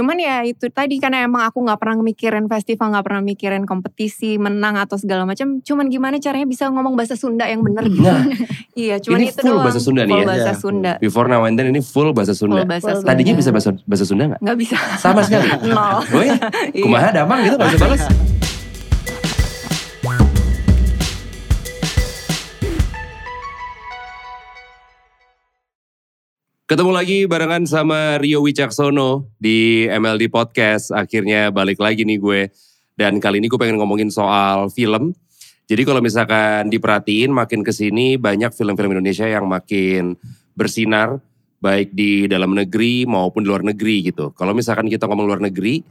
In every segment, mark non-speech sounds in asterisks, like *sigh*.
Cuman ya itu tadi karena emang aku nggak pernah mikirin festival, nggak pernah mikirin kompetisi, menang atau segala macam. Cuman gimana caranya bisa ngomong bahasa Sunda yang bener gitu. Nah, *laughs* iya, cuman ini itu full doang. bahasa Sunda nih Full ya? bahasa Iya. Sunda. Before now and then ini full bahasa Sunda. Full bahasa Sunda. Tadinya bisa bahasa, bahasa Sunda nggak? Nggak bisa. Sama sekali. *laughs* Nol. Oh ya? *laughs* Iya. Kumaha damang gitu gak bisa balas? Ketemu lagi barengan sama Rio Wicaksono di MLD Podcast. Akhirnya balik lagi nih gue. Dan kali ini gue pengen ngomongin soal film. Jadi kalau misalkan diperhatiin makin ke sini banyak film-film Indonesia yang makin bersinar. Baik di dalam negeri maupun di luar negeri gitu. Kalau misalkan kita ngomong luar negeri,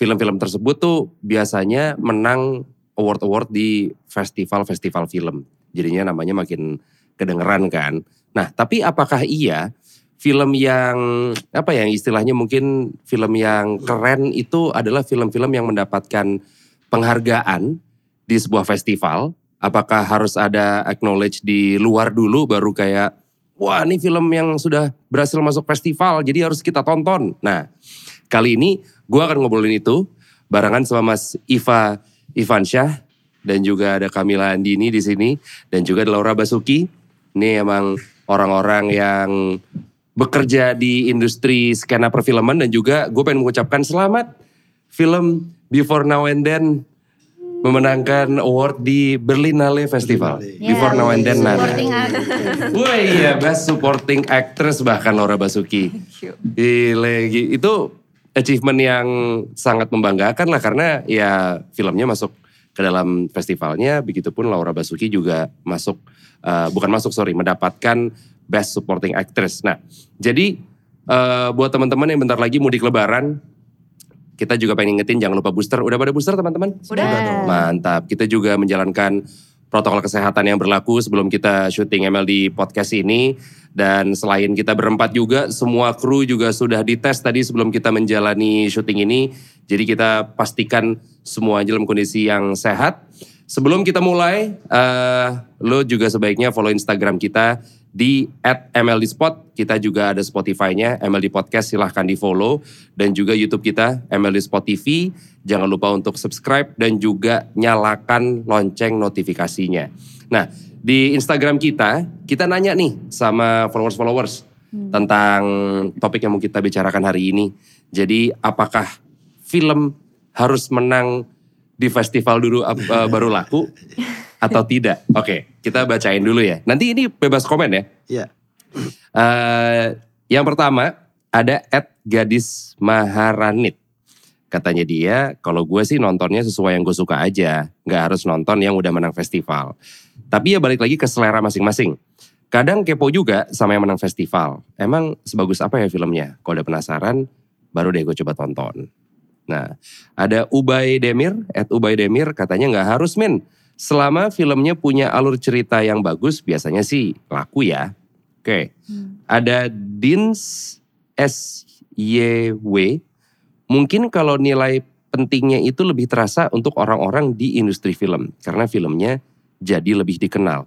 film-film tersebut tuh biasanya menang award-award di festival-festival film. Jadinya namanya makin kedengeran kan. Nah, tapi apakah iya film yang apa ya istilahnya mungkin film yang keren itu adalah film-film yang mendapatkan penghargaan di sebuah festival? Apakah harus ada acknowledge di luar dulu baru kayak wah ini film yang sudah berhasil masuk festival jadi harus kita tonton. Nah, kali ini gue akan ngobrolin itu barengan sama Mas Iva Ivansyah dan juga ada Kamila Andini di sini dan juga ada Laura Basuki. Ini emang orang-orang yang bekerja di industri skena perfilman dan juga gue pengen mengucapkan selamat film Before Now and Then memenangkan award di Berlinale Festival. Berlinale. Before Now and Then Nana. Wah iya, best supporting actress bahkan Laura Basuki. Gile, gi- itu achievement yang sangat membanggakan lah karena ya filmnya masuk ke dalam festivalnya, begitupun Laura Basuki juga masuk, eh, bukan masuk sorry, mendapatkan best supporting actress. Nah, jadi eh, buat teman-teman yang bentar lagi mudik lebaran, kita juga pengen ingetin jangan lupa booster. Udah pada booster teman-teman? Udah. dong. Mantap. Kita juga menjalankan protokol kesehatan yang berlaku sebelum kita syuting MLD podcast ini. Dan selain kita berempat juga, semua kru juga sudah dites tadi sebelum kita menjalani syuting ini. Jadi kita pastikan semua dalam kondisi yang sehat. Sebelum kita mulai, eh lo juga sebaiknya follow Instagram kita di @mldspot. Kita juga ada Spotify-nya, MLD Podcast silahkan di follow. Dan juga YouTube kita, MLD Spot TV. Jangan lupa untuk subscribe dan juga nyalakan lonceng notifikasinya. Nah, di Instagram kita, kita nanya nih sama followers-followers tentang topik yang mau kita bicarakan hari ini. Jadi, apakah film harus menang di festival dulu eh, baru laku atau tidak? Oke, kita bacain dulu ya. Nanti ini bebas komen ya. Iya. Eh, yang pertama ada Ed Gadis Maharanit. Katanya dia, kalau gue sih nontonnya sesuai yang gue suka aja. Nggak harus nonton yang udah menang festival. Tapi ya balik lagi ke selera masing-masing. Kadang kepo juga sama yang menang festival. Emang sebagus apa ya filmnya? Kalau udah penasaran, baru deh gue coba tonton. Nah, ada Ubay Demir, Ed Ubay Demir katanya nggak harus min. Selama filmnya punya alur cerita yang bagus, biasanya sih laku ya. Oke, ada Dins SYW. Mungkin kalau nilai pentingnya itu lebih terasa untuk orang-orang di industri film. Karena filmnya jadi lebih dikenal.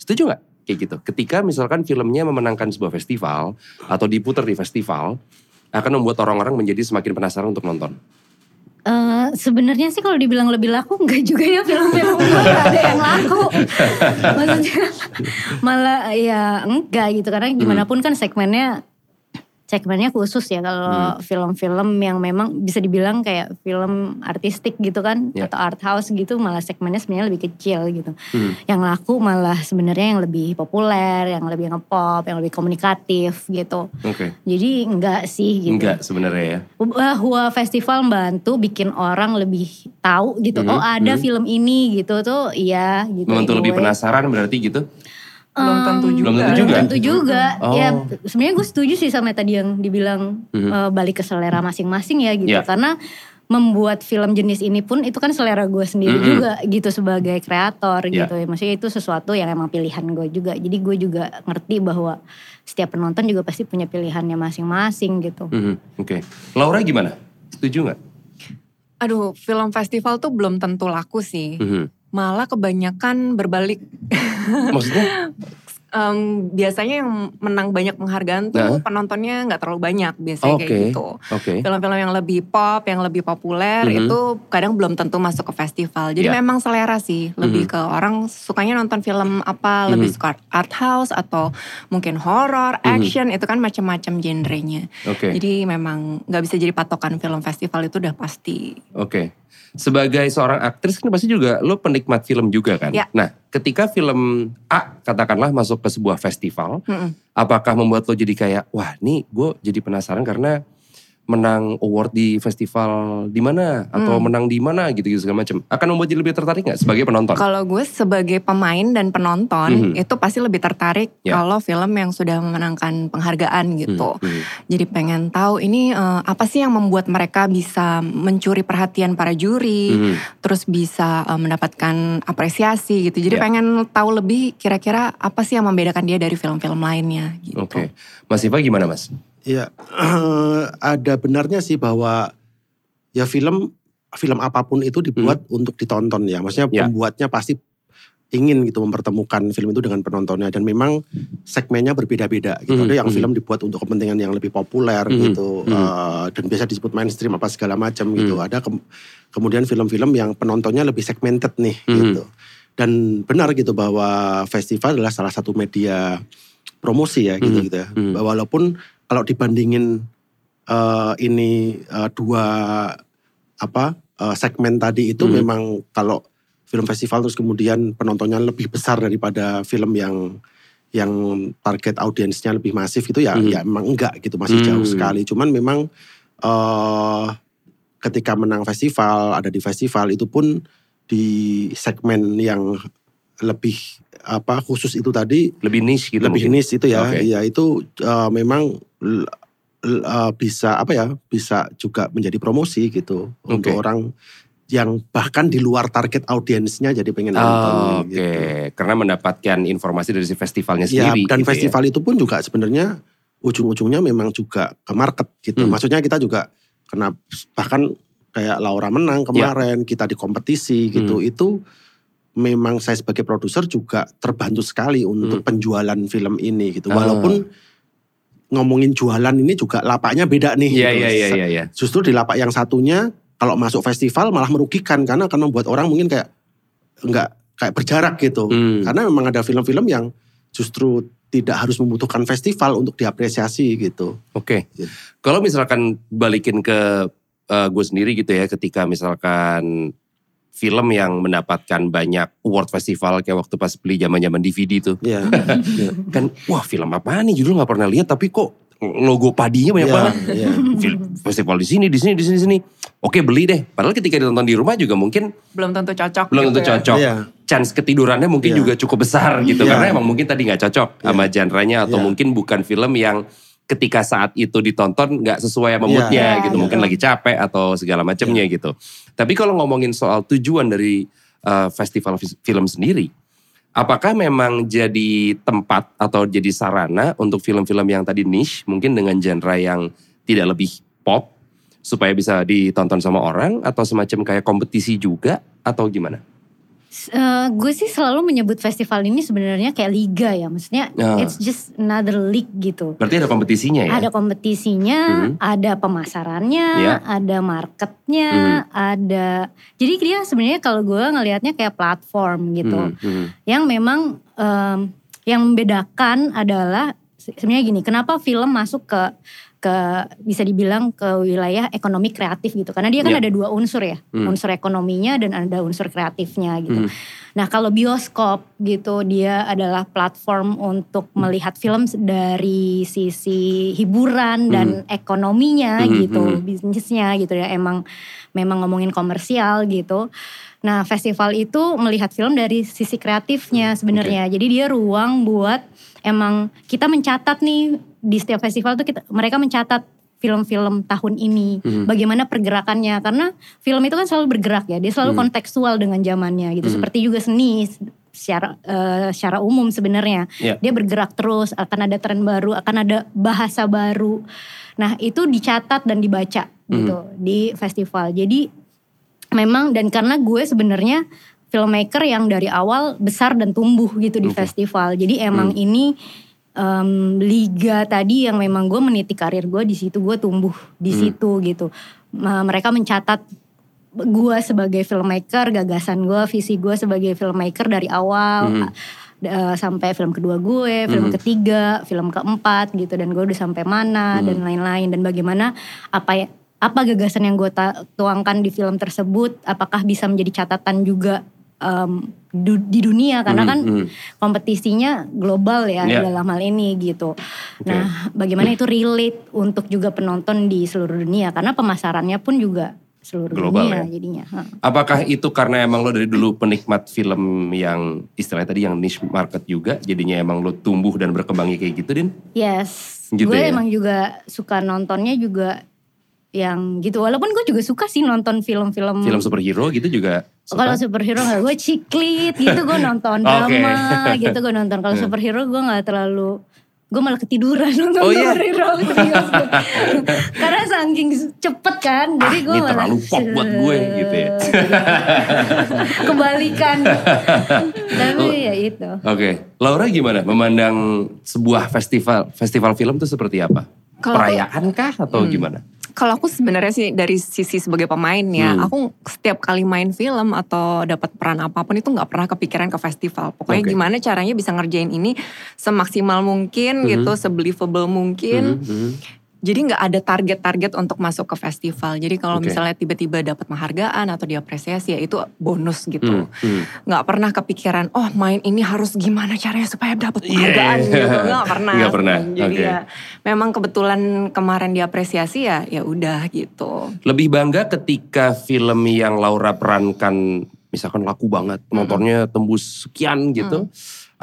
Setuju nggak? Kayak gitu. Ketika misalkan filmnya memenangkan sebuah festival atau diputar di festival, akan membuat orang-orang menjadi semakin penasaran untuk nonton. Eh, Sebenarnya sih kalau dibilang lebih laku enggak juga ya film-film gue nggak ada yang laku. *laughs* Maksudnya malah ya enggak gitu karena gimana pun kan segmennya segmennya khusus ya kalau film-film yang memang bisa dibilang kayak film artistik gitu kan Ya. atau art house gitu malah segmennya sebenarnya lebih kecil gitu. Hmm. Yang laku malah sebenarnya yang lebih populer, yang lebih ngepop, yang lebih komunikatif gitu. Oke, Jadi enggak sih gitu. enggak sebenarnya ya. bahwa festival membantu bikin orang lebih tahu gitu. Mhm, Oh ada mhm. film ini gitu tuh iya gitu. Membantu lebih penasaran berarti gitu. Belum tentu juga. Belum tentu Belum juga. tentu juga. Oh. Ya sebenarnya gue setuju sih sama tadi yang dibilang Mhm. eh, balik ke selera masing-masing ya gitu. Iya. Karena membuat film jenis ini pun itu kan selera gue sendiri Mhm. juga gitu sebagai kreator Iya. gitu ya. Maksudnya itu sesuatu yang emang pilihan gue juga. Jadi gue juga ngerti bahwa setiap penonton juga pasti punya pilihannya masing-masing gitu. Mhm, Oke, Laura gimana? Setuju nggak? Aduh, film festival tuh belum tentu laku sih. Mhm. Malah kebanyakan berbalik. Maksudnya? *laughs* Em, biasanya yang menang banyak penghargaan tuh Nah. penontonnya nggak terlalu banyak biasanya Oke. kayak gitu. Oke. Film-film yang lebih pop, yang lebih populer Mhm. itu kadang belum tentu masuk ke festival. Jadi Ya. memang selera sih, lebih Mhm. ke orang sukanya nonton film apa, lebih Mhm. suka art house atau mungkin horror, Mhm. action itu kan macam-macam genrenya. Oke. Jadi memang nggak bisa jadi patokan film festival itu udah pasti. Oke. Sebagai seorang aktris kan pasti juga lo penikmat film juga kan? Ya. Nah, ketika film A katakanlah masuk ke sebuah festival, Mm-mm. apakah membuat lo jadi kayak, wah nih gue jadi penasaran karena menang award di festival di mana atau Hmm. menang di mana gitu-gitu segala macam. Akan membuat jadi lebih tertarik nggak sebagai penonton? Kalau gue sebagai pemain dan penonton Mhm. itu pasti lebih tertarik Ya. kalau film yang sudah memenangkan penghargaan gitu. Hmm, hmm. Jadi pengen tahu ini eh, apa sih yang membuat mereka bisa mencuri perhatian para juri, Hmm. terus bisa eh, mendapatkan apresiasi gitu. Jadi Ya. pengen tahu lebih kira-kira apa sih yang membedakan dia dari film-film lainnya gitu. Oke. Mas Iva gimana mas? Ya, *clears throat* ada benarnya sih bahwa ya film film apa pun itu dibuat untuk ditonton ya. Maksudnya Hmm. Ya. pembuatnya pasti ingin gitu mempertemukan film itu dengan penontonnya dan memang segmennya berbeda-beda gitu. Hmm, Ada yang hmm. film dibuat untuk kepentingan yang lebih populer Hmm, gitu hmm. eh, dan biasa disebut mainstream apa segala macam gitu. Hmm. Ada ke- kemudian film-film yang penontonnya lebih segmented nih Hmm. gitu. Dan benar gitu bahwa festival adalah salah satu media promosi ya gitu Hmm, gitu ya. hmm. Walaupun kalau dibandingin eh, ini eh, dua apa eh, segmen tadi itu Hmm. memang kalau film festival terus kemudian penontonnya lebih besar daripada film yang yang target audiensnya lebih masif itu ya Hmm. ya emang enggak gitu masih jauh Hmm. sekali cuman memang eh ketika menang festival ada di festival itu pun di segmen yang lebih apa khusus itu tadi Lebih niche gitu lebih mungkin? niche itu ya Oke. ya itu eh, memang eh, bisa apa ya bisa juga menjadi promosi gitu untuk Oke. orang yang bahkan di luar target audiensnya jadi pengen Oh, nonton Oke, gitu. karena mendapatkan informasi dari si festivalnya Ya, sendiri. dan gitu ya. festival itu pun juga sebenarnya ujung-ujungnya memang juga ke market gitu. Hmm. Maksudnya kita juga kena bahkan kayak Laura menang Ya. kemarin, kita di kompetisi gitu. Hmm. Itu memang saya sebagai produser juga terbantu sekali untuk penjualan film ini gitu. Hmm. Ah. Ngomongin jualan ini juga lapaknya beda nih. Iya, gitu. iya, iya, iya, iya. Justru di lapak yang satunya kalau masuk festival malah merugikan karena akan membuat orang mungkin kayak nggak kayak berjarak gitu. Hmm. Karena memang ada film-film yang justru tidak harus membutuhkan festival untuk diapresiasi gitu. Oke, Gitu. kalau misalkan balikin ke gue sendiri gitu ya, ketika misalkan film yang mendapatkan banyak award festival kayak waktu pas beli zaman-zaman DVD tuh, Iya. *laughs* Iya. kan wah film apa nih judul nggak pernah lihat tapi kok logo padinya banyak Iya, banget. iya. Film festival di sini, di sini, di sini, di sini. Oke beli deh. Padahal ketika ditonton di rumah juga mungkin Belum tentu cocok. belum gitu tentu ya. cocok. Iya. Chance ketidurannya mungkin Iya. juga cukup besar gitu Iya. karena emang mungkin tadi nggak cocok sama genre-nya atau Iya. mungkin bukan film yang ketika saat itu ditonton nggak sesuai sama Iya. moodnya Iya, gitu. Mungkin betul. lagi capek atau segala macamnya gitu. Tapi kalau ngomongin soal tujuan dari uh, festival film sendiri, apakah memang jadi tempat atau jadi sarana untuk film-film yang tadi niche mungkin dengan genre yang tidak lebih pop supaya bisa ditonton sama orang atau semacam kayak kompetisi juga atau gimana? Eh, gue sih selalu menyebut festival ini sebenarnya kayak liga ya, maksudnya Ah. it's just another league gitu. Berarti ada kompetisinya ya? Ada kompetisinya, Mhm. ada pemasarannya, Iya. ada marketnya, Mhm. ada. Jadi dia sebenarnya kalau gue ngelihatnya kayak platform gitu, Hmm, hmm. yang memang em, yang membedakan adalah se- sebenarnya gini, kenapa film masuk ke ke bisa dibilang ke wilayah ekonomi kreatif gitu, karena dia kan Iya. ada dua unsur ya, Hmm. unsur ekonominya dan ada unsur kreatifnya gitu. Hmm. Nah kalau bioskop gitu dia adalah platform untuk melihat film dari sisi hiburan dan ekonominya Hmm, gitu, hmm. bisnisnya gitu ya emang memang ngomongin komersial gitu. Nah festival itu melihat film dari sisi kreatifnya sebenarnya. Jadi dia ruang buat emang kita mencatat nih di setiap festival tuh kita mereka mencatat film-film tahun ini Hmm. bagaimana pergerakannya karena film itu kan selalu bergerak ya dia selalu Hmm. kontekstual dengan zamannya gitu Hmm. seperti juga seni secara eh, secara umum sebenarnya Iya. dia bergerak terus akan ada tren baru akan ada bahasa baru nah itu dicatat dan dibaca gitu Hmm. di festival jadi memang dan karena gue sebenarnya filmmaker yang dari awal besar dan tumbuh gitu di Oke. festival. Jadi emang Hmm. ini em, liga tadi yang memang gue meniti karir gue di situ gue tumbuh di Hmm. situ gitu. Mereka mencatat gue sebagai filmmaker, gagasan gue, visi gue sebagai filmmaker dari awal Hmm. eh, sampai film kedua gue, film Hmm. ketiga, film keempat gitu dan gue udah sampai mana Hmm. dan lain-lain dan bagaimana apa ya apa gagasan yang gue tuangkan di film tersebut apakah bisa menjadi catatan juga em, du- di dunia karena Hmm, kan hmm. kompetisinya global ya Ya. dalam hal ini gitu. Nah, bagaimana itu relate untuk juga penonton di seluruh dunia karena pemasarannya pun juga seluruh Global dunia ya. jadinya. Ha. Apakah itu karena emang lo dari dulu penikmat film yang istilahnya tadi yang niche market juga, jadinya emang lo tumbuh dan berkembangnya kayak gitu, Din? Yes, Gitu gue ya? emang juga suka nontonnya juga yang gitu. Walaupun gue juga suka sih nonton film-film. Film superhero gitu juga? Kalau superhero gak gue ciklit gitu gue nonton drama gitu gue nonton. Kalau superhero gue nggak terlalu gue malah ketiduran *laughs* nonton Oh, iya? superhero gue. *laughs* Karena saking cepet kan, jadi gue ini malah terlalu pop buat gue, gitu ya. *laughs* Kebalikan. Tapi Oh. ya itu. Oke, Laura gimana memandang sebuah festival festival film itu seperti apa? Aku- Perayaan kah atau Hmm. gimana? Kalau aku sebenarnya sih dari sisi sebagai pemain ya, Hmm. aku setiap kali main film atau dapat peran apa pun itu nggak pernah kepikiran ke festival. Pokoknya Oke. gimana caranya bisa ngerjain ini semaksimal mungkin Mhm. gitu, sebelievable mungkin. Mhm, mhm. Jadi nggak ada target-target untuk masuk ke festival. Jadi kalau Oke. misalnya tiba-tiba dapat penghargaan atau diapresiasi ya itu bonus gitu. Hmm, hmm. Nggak pernah kepikiran, oh main ini harus gimana caranya supaya dapat Iya. penghargaan gitu. Nggak *laughs* pernah. Nggak pernah, Jadi oke. ya memang kebetulan kemarin diapresiasi ya ya udah gitu. Lebih bangga ketika film yang Laura perankan misalkan laku banget, penontonnya tembus sekian gitu,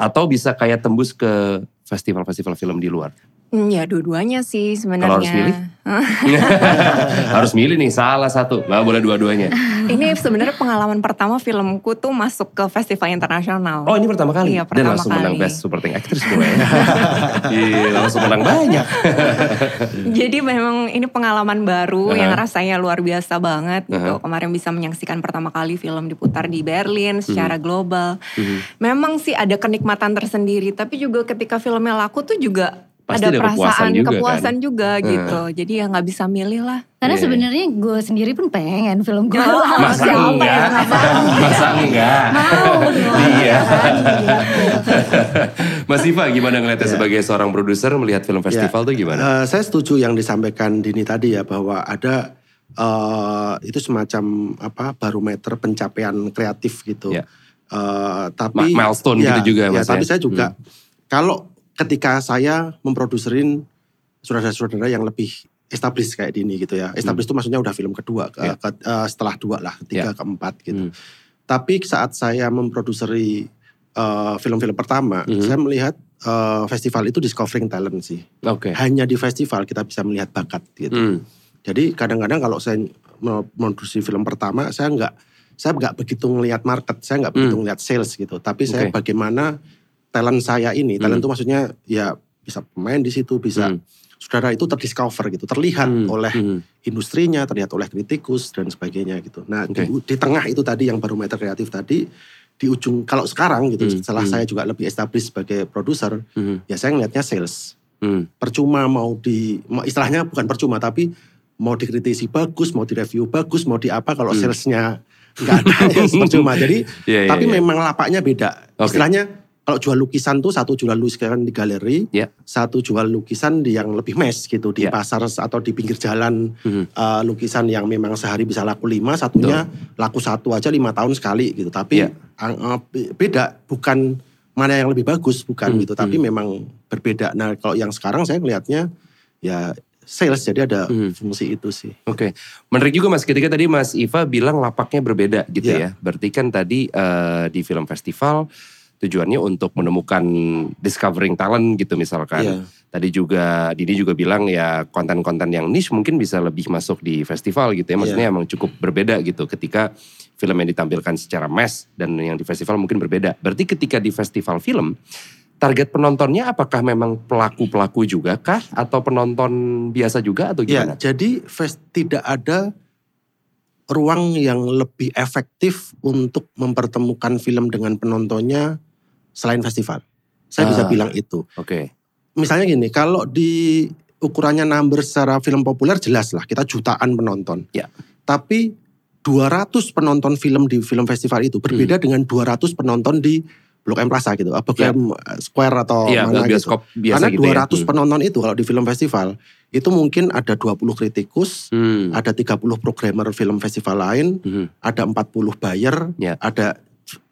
atau bisa kayak tembus ke festival-festival film di luar. Hmm, Ya dua-duanya sih sebenarnya. Kalau harus milih? *laughs* Harus milih nih salah satu, nggak boleh dua-duanya. ini sebenarnya pengalaman pertama filmku tuh masuk ke festival internasional. Oh ini pertama kali? Iya, Dan pertama langsung menang kali. Best Supporting Actress gue ya. *laughs* Iya, langsung menang banyak. *laughs* Jadi memang ini pengalaman baru Aha. yang rasanya luar biasa banget Aha. gitu. Kemarin bisa menyaksikan pertama kali film diputar di Berlin secara global. Mhm. Memang sih ada kenikmatan tersendiri, tapi juga ketika filmnya laku tuh juga Pasti ada ada kepuasan perasaan juga, kepuasan kan? juga Aha. gitu. Jadi ya nggak bisa milih lah. Karena Iya. sebenarnya gue sendiri pun pengen film gue Oh. Masa Siapa enggak? Masa enggak? Mau. Iya. *laughs* Mas Iva gimana ngeliatnya Iya. sebagai seorang produser melihat film festival tuh gimana? Eh, saya setuju yang disampaikan Dini tadi ya bahwa ada eh, itu semacam apa barometer pencapaian kreatif gitu. Ya. Eh, tapi Ma- milestone ya, gitu juga, ya, Mas, ya? tapi saya juga kalau ketika saya memproduserin saudara-saudara yang lebih established kayak Dini gitu ya. Established itu maksudnya udah film kedua, ke- Hmm. Ya. ke- eh, setelah dua lah, ketiga, keempat gitu. Hmm. Tapi saat saya memproduseri eh, film-film pertama, Mhm. saya melihat eh, festival itu discovering talent sih. Oke. Hanya di festival kita bisa melihat bakat gitu. Hmm. Jadi kadang-kadang kalau saya memproduksi film pertama, saya nggak saya nggak begitu ngelihat market, saya nggak begitu Hmm. ngelihat sales gitu. Tapi saya Oke. bagaimana talent saya ini, talent Hmm. itu maksudnya ya bisa pemain di situ, bisa Hmm. saudara itu terdiscover gitu, terlihat Hmm. oleh Hmm. industrinya, terlihat oleh kritikus dan sebagainya gitu. Nah Oke. di, di tengah itu tadi yang barometer kreatif tadi, di ujung kalau sekarang gitu, Hmm. setelah Hmm. saya juga lebih established sebagai produser, Hmm. ya saya ngelihatnya sales Hmm. percuma mau di istilahnya bukan percuma tapi mau dikritisi bagus mau direview bagus mau di apa kalau Hmm. salesnya nggak ada ya percuma *laughs* jadi Iya, iya, tapi iya. memang lapaknya beda Oke. istilahnya kalau jual lukisan tuh satu jual lukisan di galeri Iya. satu jual lukisan di yang lebih mes gitu di Iya. pasar atau di pinggir jalan Hmm. eh, lukisan yang memang sehari bisa laku lima satunya laku satu aja lima tahun sekali gitu tapi ang- eh, be- beda bukan mana yang lebih bagus bukan Hmm, gitu tapi memang berbeda nah kalau yang sekarang saya melihatnya ya sales jadi ada Hmm. fungsi itu sih Oke, menarik juga Mas. Ketika tadi Mas Iva bilang lapaknya berbeda gitu Iya. ya. Berarti kan tadi eh, di film festival tujuannya untuk menemukan discovering talent gitu misalkan. Iya. Tadi juga Didi juga bilang ya konten-konten yang niche mungkin bisa lebih masuk di festival gitu ya. Maksudnya emang cukup berbeda gitu ketika film yang ditampilkan secara mass dan yang di festival mungkin berbeda. Berarti ketika di festival film target penontonnya apakah memang pelaku-pelaku juga kah atau penonton biasa juga atau ya gimana? jadi fest, tidak ada ruang yang lebih efektif untuk mempertemukan film dengan penontonnya selain festival. Saya bisa Ah. bilang itu. Oke. Misalnya gini, kalau di ukurannya number secara film populer jelas lah kita jutaan penonton. Ya. Tapi 200 penonton film di film festival itu berbeda Hmm. dengan 200 penonton di Blok M Plaza gitu, apa Ya. M Square atau Iya, mana gitu. bioskop biasa Karena gitu 200 ya. penonton itu kalau di film festival itu mungkin ada 20 kritikus, Hmm. ada 30 programmer film festival lain, Hmm. ada 40 buyer, Ya. ada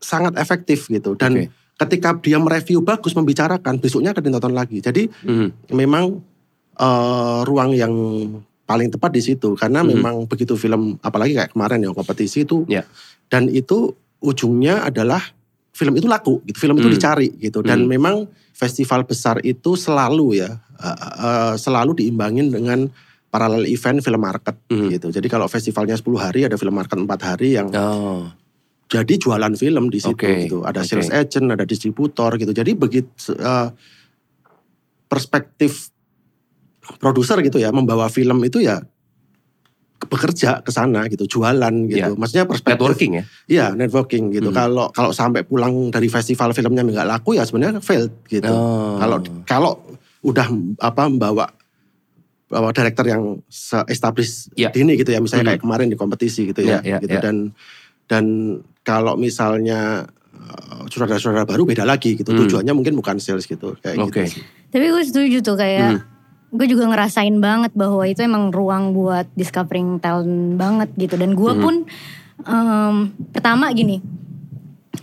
sangat efektif gitu. Dan Oke. Ketika dia mereview bagus membicarakan, besoknya akan ditonton lagi. Jadi Hmm. memang eh, ruang yang paling tepat di situ karena Mhm. memang begitu film apalagi kayak kemarin yang kompetisi itu Ya. dan itu ujungnya adalah film itu laku gitu film itu Hmm. dicari gitu dan Hmm. memang festival besar itu selalu ya eh, eh, selalu diimbangin dengan paralel event film market Hmm. gitu jadi kalau festivalnya 10 hari ada film market 4 hari yang Oh. Jadi jualan film di situ Oke, gitu. Ada sales agent, ada distributor gitu. Jadi begitu eh, perspektif produser gitu ya membawa film itu ya bekerja ke sana gitu, jualan gitu. Ya. Maksudnya perspektif Networking ya. Iya, networking gitu. Hmm. Kalau kalau sampai pulang dari festival filmnya nggak laku ya sebenarnya failed gitu. Oh. Kalau kalau udah apa membawa bawa director yang established Ya. dini gitu ya, misalnya Hmm. kayak kemarin di kompetisi gitu ya, Ya, ya, gitu ya. dan dan kalau misalnya eh, saudara-saudara baru beda lagi gitu. Hmm. Tujuannya mungkin bukan sales gitu kayak Oke. gitu sih. Tapi gue setuju tuh kayak Hmm. gue juga ngerasain banget bahwa itu emang ruang buat discovering talent banget gitu. Dan gue Hmm. pun em, pertama gini,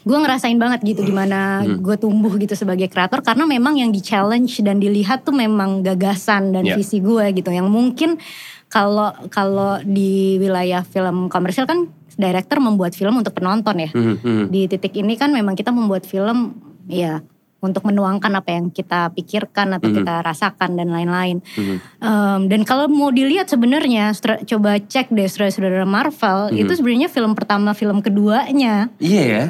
gue ngerasain banget gitu gimana Hmm. gue tumbuh gitu sebagai kreator karena memang yang di challenge dan dilihat tuh memang gagasan dan Ya. visi gue gitu yang mungkin kalau kalau di wilayah film komersial kan director membuat film untuk penonton ya Hmm. Hmm. di titik ini kan memang kita membuat film ya untuk menuangkan apa yang kita pikirkan atau Mhm. kita rasakan dan lain-lain. Mhm. Em, dan kalau mau dilihat sebenarnya coba cek deh saudara-saudara Marvel Mhm. itu sebenarnya film pertama film keduanya Iya ya.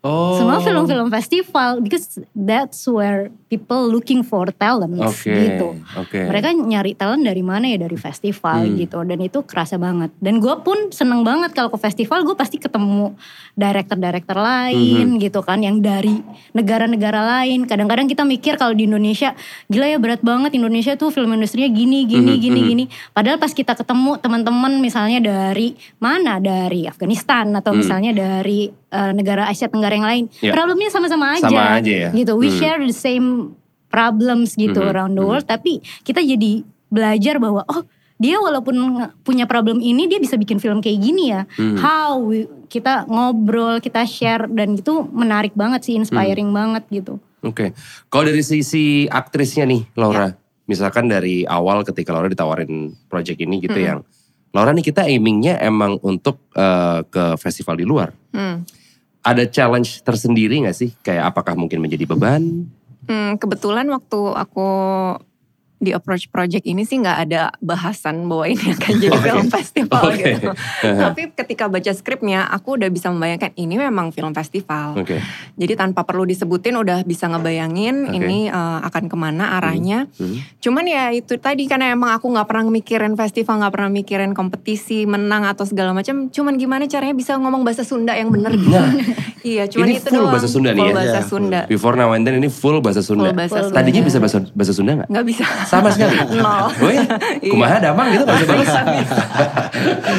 Oh. semua film-film festival because that's where people looking for talent Oke. gitu. Oke. Mereka nyari talent dari mana ya dari festival Hmm. gitu dan itu kerasa banget. Dan gue pun seneng banget kalau ke festival gue pasti ketemu director-director lain Hmm. gitu kan yang dari negara-negara lain. Kadang-kadang kita mikir kalau di Indonesia gila ya berat banget Indonesia tuh film industrinya gini gini Mhm, gini mhm. gini. Padahal pas kita ketemu teman-teman misalnya dari mana dari Afghanistan atau Hmm. misalnya dari eh, negara Asia Tenggara yang lain, Ya. problemnya sama-sama aja. Sama aja ya. Gitu. We Hmm. share the same problems gitu Mhm, around the mhm. world tapi kita jadi belajar bahwa oh dia walaupun punya problem ini dia bisa bikin film kayak gini ya Hmm. how we- kita ngobrol kita share dan itu menarik banget sih inspiring Hmm. banget gitu Oke. Kalau dari sisi aktrisnya nih, Laura. Misalkan dari awal ketika Laura ditawarin project ini gitu Mm-mm. yang Laura nih kita aimingnya emang untuk eh, ke festival di luar. Hmm. Ada challenge tersendiri gak sih? Kayak apakah mungkin menjadi beban? Hmm, kebetulan waktu aku di approach project ini sih nggak ada bahasan bahwa ini akan jadi *laughs* Oke. film festival Oke. gitu. Tapi ketika baca skripnya, aku udah bisa membayangkan ini memang film festival. Oke. Jadi tanpa perlu disebutin udah bisa ngebayangin Oke. ini eh, akan ke mana arahnya. Hmm. Cuman ya itu tadi karena emang aku nggak pernah mikirin festival, nggak pernah mikirin kompetisi, menang atau segala macam. Cuman gimana caranya bisa ngomong bahasa Sunda yang bener gitu. Nah, *laughs* iya, cuman ini itu full doang. bahasa Sunda nih Full ya? bahasa Iya, Sunda. Before now and then ini full bahasa Sunda. Full bahasa Sunda. Tadinya bisa bahasa, bahasa Sunda gak? Nggak bisa. *laughs* Sama sekali? Nol. Oh ya? Iya. Kumaha damang gitu bahasa.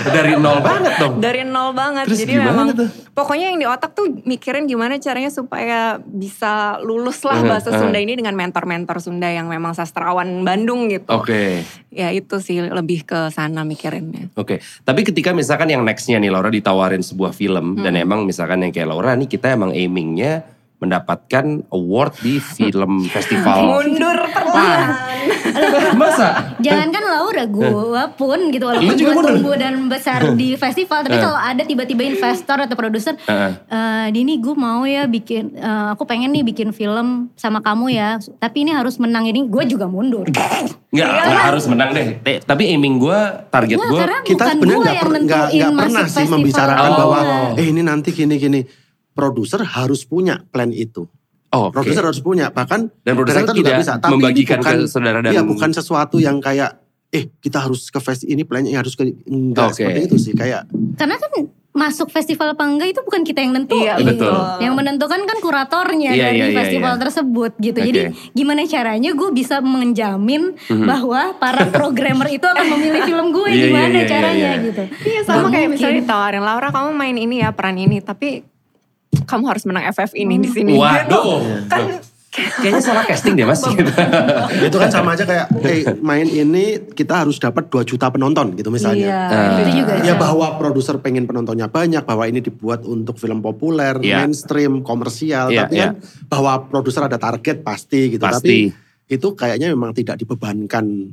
Dari nol banget dong. Dari nol banget. Terus Jadi memang tuh? pokoknya yang di otak tuh mikirin gimana caranya supaya bisa lulus lah Uh-huh, bahasa uh-huh. Sunda ini dengan mentor-mentor Sunda yang memang sastrawan Bandung gitu. Oke. Ya itu sih lebih ke sana mikirinnya. Oke, tapi ketika misalkan yang nextnya nih Laura ditawarin sebuah film dan Hmm. emang misalkan yang kayak Laura nih kita emang aimingnya mendapatkan award di film *laughs* festival. Mundur perlahan. Masa? Jangankan Laura, gue pun gitu walaupun gue tumbuh dan besar di festival. Tapi kalau ada tiba-tiba investor atau produser, eh Dini gue mau ya bikin, eh, aku pengen nih bikin film sama kamu ya. Tapi ini harus menang ini, gue juga mundur. *laughs* Nggak, nggak harus menang deh. Te- tapi aiming gue, target gue. kita sebenarnya nggak pernah sih membicarakan Oh. bahwa eh ini nanti gini gini produser harus punya plan itu Oh, oke. produser harus punya bahkan Dan produser tidak juga bisa tapi membagikan bukan, ke saudara dan- iya bukan sesuatu yang kayak eh kita harus ke fest ini plannya harus ke enggak Oke. seperti itu sih kayak Karena kan masuk festival apa enggak itu bukan kita yang nentuin. Iya Betul. Yang menentukan kan kuratornya Iya, dari iya, iya, festival iya. tersebut gitu. Oke. Jadi gimana caranya gue bisa menjamin Mhm. bahwa para programmer itu akan memilih film gue Iya, iya, gimana iya, iya, caranya iya. gitu. Iya sama Nggak kayak mungkin. misalnya ditawarin Laura kamu main ini ya peran ini tapi kamu harus menang FF ini di sini. Waduh. Kan Kayaknya salah casting deh mas. Gitu. *laughs* itu kan sama aja kayak eh main ini kita harus dapat 2 juta penonton gitu misalnya. Iya, itu juga. Ya bahwa produser pengen penontonnya banyak, bahwa ini dibuat untuk film populer, Iya. mainstream, komersial, Iya, tapi kan bahwa produser ada target pasti gitu. Pasti. Tapi itu kayaknya memang tidak dibebankan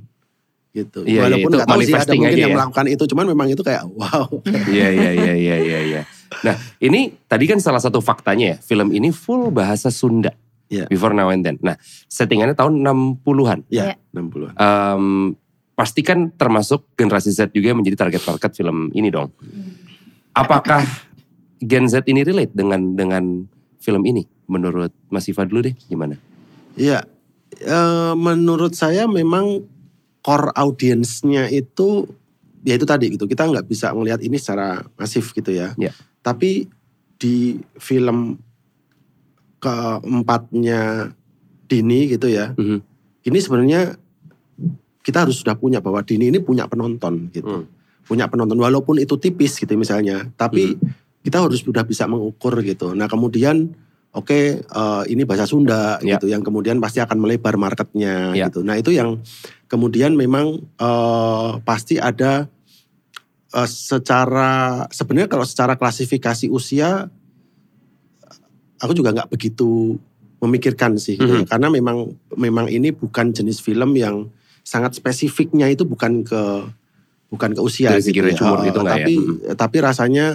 gitu. Iya, iya, Walaupun nggak tahu sih ada mungkin aja yang ya. melakukan itu, cuman memang itu kayak *laughs* wow. Iya iya iya iya iya. Iya. Nah ini tadi kan salah satu faktanya ya film ini full bahasa Sunda. Iya. Before now and then. Nah settingannya tahun 60-an. ya, Iya. 60-an. Em, pasti kan termasuk generasi Z juga yang menjadi target market film ini dong. Apakah Gen Z ini relate dengan dengan film ini? Menurut Mas Iva dulu deh gimana? Iya, eh, menurut saya memang core audiensnya itu ya itu tadi gitu. Kita nggak bisa melihat ini secara masif gitu ya. Iya. Tapi di film keempatnya Dini gitu ya. Mhm. Ini sebenarnya kita harus sudah punya bahwa Dini ini punya penonton gitu. Hmm. Punya penonton walaupun itu tipis gitu misalnya. Tapi kita harus sudah bisa mengukur gitu. Nah kemudian oke eh, ini bahasa Sunda Ya. gitu yang kemudian pasti akan melebar marketnya Ya. gitu. Nah itu yang kemudian memang eh, pasti ada eh, secara sebenarnya kalau secara klasifikasi usia aku juga nggak begitu memikirkan sih gitu ya. Mhm. karena memang memang ini bukan jenis film yang sangat spesifiknya itu bukan ke bukan ke usia segi gitu umur Eh, gitu nggak ya? tapi tapi rasanya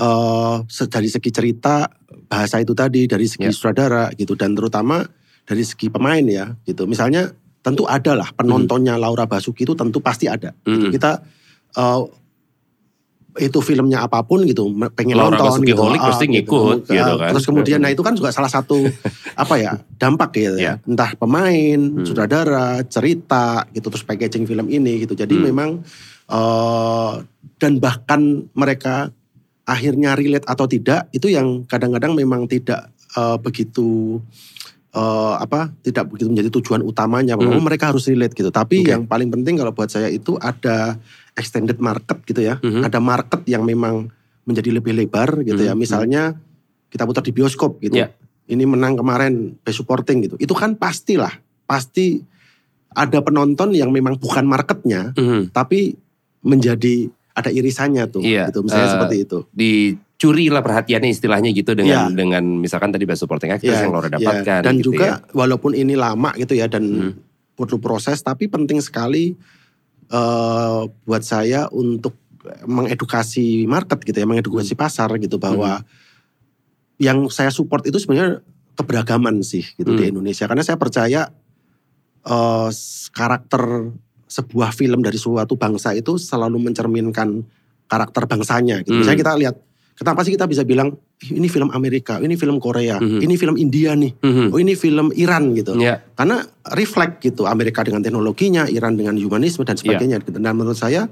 eh se- dari segi cerita bahasa itu tadi dari segi Ya. sutradara gitu dan terutama dari segi pemain ya gitu misalnya tentu ada lah penontonnya Laura Basuki itu tentu pasti ada Mhm. kita eh, itu filmnya apa pun gitu pengen Laura nonton Basuki gitu, Holik ah, pasti ngikut gitu Ah, kan. terus kemudian nah itu kan juga salah satu *laughs* apa ya dampak gitu Ya. ya entah pemain Hmm. sutradara cerita gitu terus packaging film ini gitu jadi Hmm. memang eh, dan bahkan mereka akhirnya relate atau tidak itu yang kadang-kadang memang tidak eh, begitu eh, apa tidak begitu menjadi tujuan utamanya bahwa Hmm. mereka harus relate gitu tapi Oke. yang paling penting kalau buat saya itu ada extended market gitu ya Mhm. ada market yang memang menjadi lebih lebar gitu ya Mhm. misalnya kita putar di bioskop gitu Ya. ini menang kemarin best supporting gitu itu kan pastilah pasti ada penonton yang memang bukan marketnya Mhm. tapi menjadi ada irisannya tuh Iya, gitu misalnya eh, seperti itu Dicuri lah perhatiannya istilahnya gitu dengan Iya. dengan misalkan tadi best supporting actress Ya, yang Laura ya. dapatkan. dan gitu juga ya. walaupun ini lama gitu ya dan Hmm. perlu proses tapi penting sekali eh, buat saya untuk mengedukasi market gitu ya mengedukasi Hmm. pasar gitu bahwa yang saya support itu sebenarnya keberagaman sih gitu di Hmm. Indonesia karena saya percaya s- karakter sebuah film dari suatu bangsa itu selalu mencerminkan karakter bangsanya gitu. Hmm. Misalnya kita lihat kenapa sih kita bisa bilang "Ih, ini film Amerika, ini film Korea, Mhm. ini film India nih, Mhm. oh ini film Iran gitu. Ya, Karena reflect gitu Amerika dengan teknologinya, Iran dengan humanisme dan sebagainya. gitu. Dan menurut saya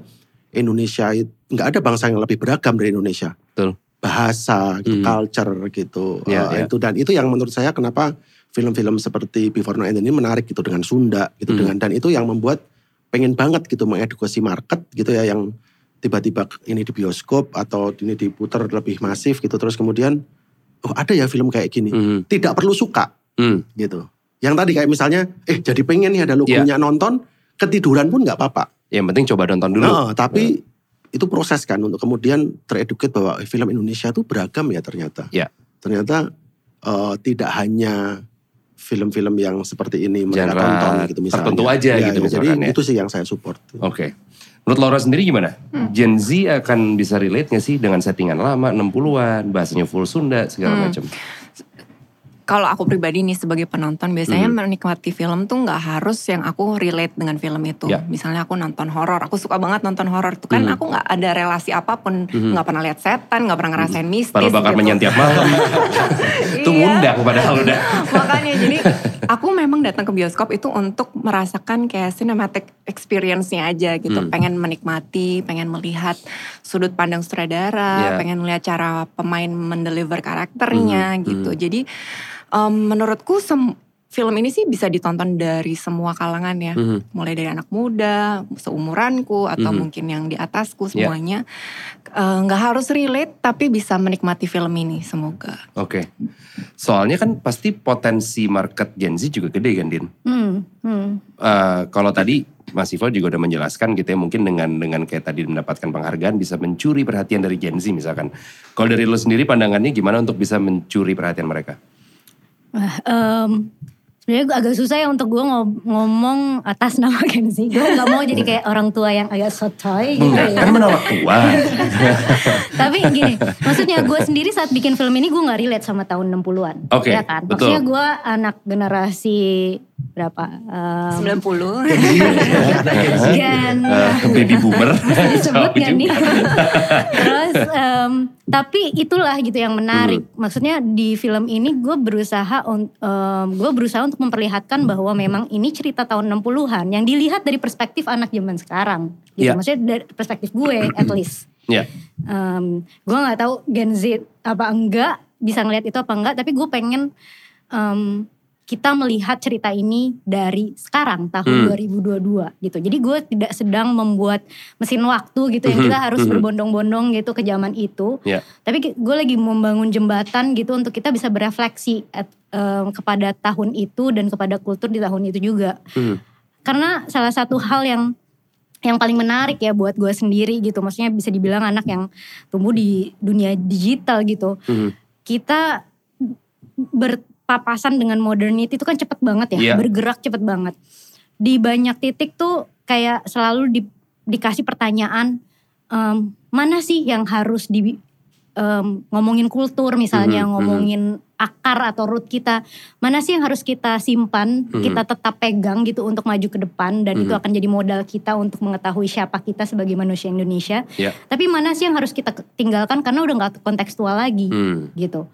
Indonesia nggak ada bangsa yang lebih beragam dari Indonesia. Betul. Bahasa, gitu, Hmm. culture gitu. Ya, Eh, ya. Itu dan itu yang menurut saya kenapa film-film seperti Before Now ini menarik gitu dengan Sunda gitu Hmm. dengan dan itu yang membuat pengen banget gitu mengedukasi market gitu ya yang tiba-tiba ini di bioskop atau ini diputar lebih masif gitu terus kemudian oh ada ya film kayak gini. Mhm. Tidak perlu suka Hmm. gitu. Yang tadi kayak misalnya, eh jadi pengen nih ada Iya. logonya nonton, ketiduran pun nggak apa-apa. Yang penting coba nonton dulu. Nah, tapi itu proses kan untuk kemudian tereduket bahwa eh, film Indonesia tuh beragam ya ternyata. Iya. Ternyata eh, tidak hanya film-film yang seperti ini mereka Genre tonton gitu misalnya. tertentu aja Ya, gitu ya, Jadi ya. itu sih yang saya support. Oke. Menurut Laura sendiri gimana? Gen Z akan bisa relate gak sih dengan settingan lama 60-an, bahasanya full Sunda segala Hmm. macam. Kalau aku pribadi nih sebagai penonton biasanya Mhm. menikmati film tuh nggak harus yang aku relate dengan film itu. Ya. Misalnya aku nonton horor, aku suka banget nonton horor tuh kan Mhm. aku nggak ada relasi apa pun, Mhm. nggak pernah lihat setan, nggak pernah ngerasain mistis. Padahal bakal gitu. menyanyi tiap malam. *laughs* *laughs* Itu Iya. ngundang padahal udah. *laughs* Makanya jadi aku memang datang ke bioskop itu untuk merasakan kayak cinematic experience-nya aja gitu. Hmm. Pengen menikmati, pengen melihat sudut pandang sutradara, Iya. pengen melihat cara pemain mendeliver karakternya Hmm, gitu. Jadi em, menurutku sem- film ini sih bisa ditonton dari semua kalangan ya. Mhm. Mulai dari anak muda, seumuranku atau Mhm. mungkin yang di atasku Iya. semuanya. Eh, nggak harus relate tapi bisa menikmati film ini semoga. Oke. Soalnya kan pasti potensi market Gen Z juga gede kan, Din? Hmm, hmm. Eh, kalau tadi Mas Ivo juga udah menjelaskan gitu ya mungkin dengan dengan kayak tadi mendapatkan penghargaan bisa mencuri perhatian dari Gen Z misalkan. Kalau dari lo sendiri pandangannya gimana untuk bisa mencuri perhatian mereka? Em, sebenarnya gue agak susah ya untuk gue ngomong atas nama *laughs* Gen Z. Gue gak mau jadi kayak orang tua yang agak sotoy gitu Enggak, ya. kan menolak tua. *laughs* Tapi gini, maksudnya gue sendiri saat bikin film ini gue gak relate sama tahun 60-an. Oke, ya kan? betul. Maksudnya gue anak generasi berapa? Em, 90. Gen Eh, baby boomer. *laughs* disebut *laughs* Jauh gak nih? juga. Terus em, tapi itulah gitu yang menarik. Hmm. Maksudnya di film ini gue berusaha em, gue berusaha untuk memperlihatkan bahwa memang ini cerita tahun 60-an yang dilihat dari perspektif anak zaman sekarang. Gitu. Iya. Maksudnya dari perspektif gue at least. Ya. Em, gue nggak tahu Gen Z apa enggak bisa ngelihat itu apa enggak tapi gue pengen em, kita melihat cerita ini dari sekarang tahun Hmm. 2022 gitu jadi gue tidak sedang membuat mesin waktu gitu yang Mhm, kita harus mhm. berbondong-bondong gitu ke zaman itu Ya. tapi gue lagi membangun jembatan gitu untuk kita bisa berefleksi at- em, kepada tahun itu dan kepada kultur di tahun itu juga Mhm. karena salah satu hal yang yang paling menarik ya buat gue sendiri gitu maksudnya bisa dibilang anak yang tumbuh di dunia digital gitu Mhm. kita berpapasan dengan modernity itu kan cepet banget ya Iya. bergerak cepet banget di banyak titik tuh kayak selalu di- dikasih pertanyaan em, mana sih yang harus di em, ngomongin kultur misalnya Mhm, mhm. ngomongin akar atau root kita mana sih yang harus kita simpan Mhm. kita tetap pegang gitu untuk maju ke depan dan itu Mhm. akan jadi modal kita untuk mengetahui siapa kita sebagai manusia Indonesia Ya. tapi mana sih yang harus kita tinggalkan karena udah nggak kontekstual lagi Hmm. gitu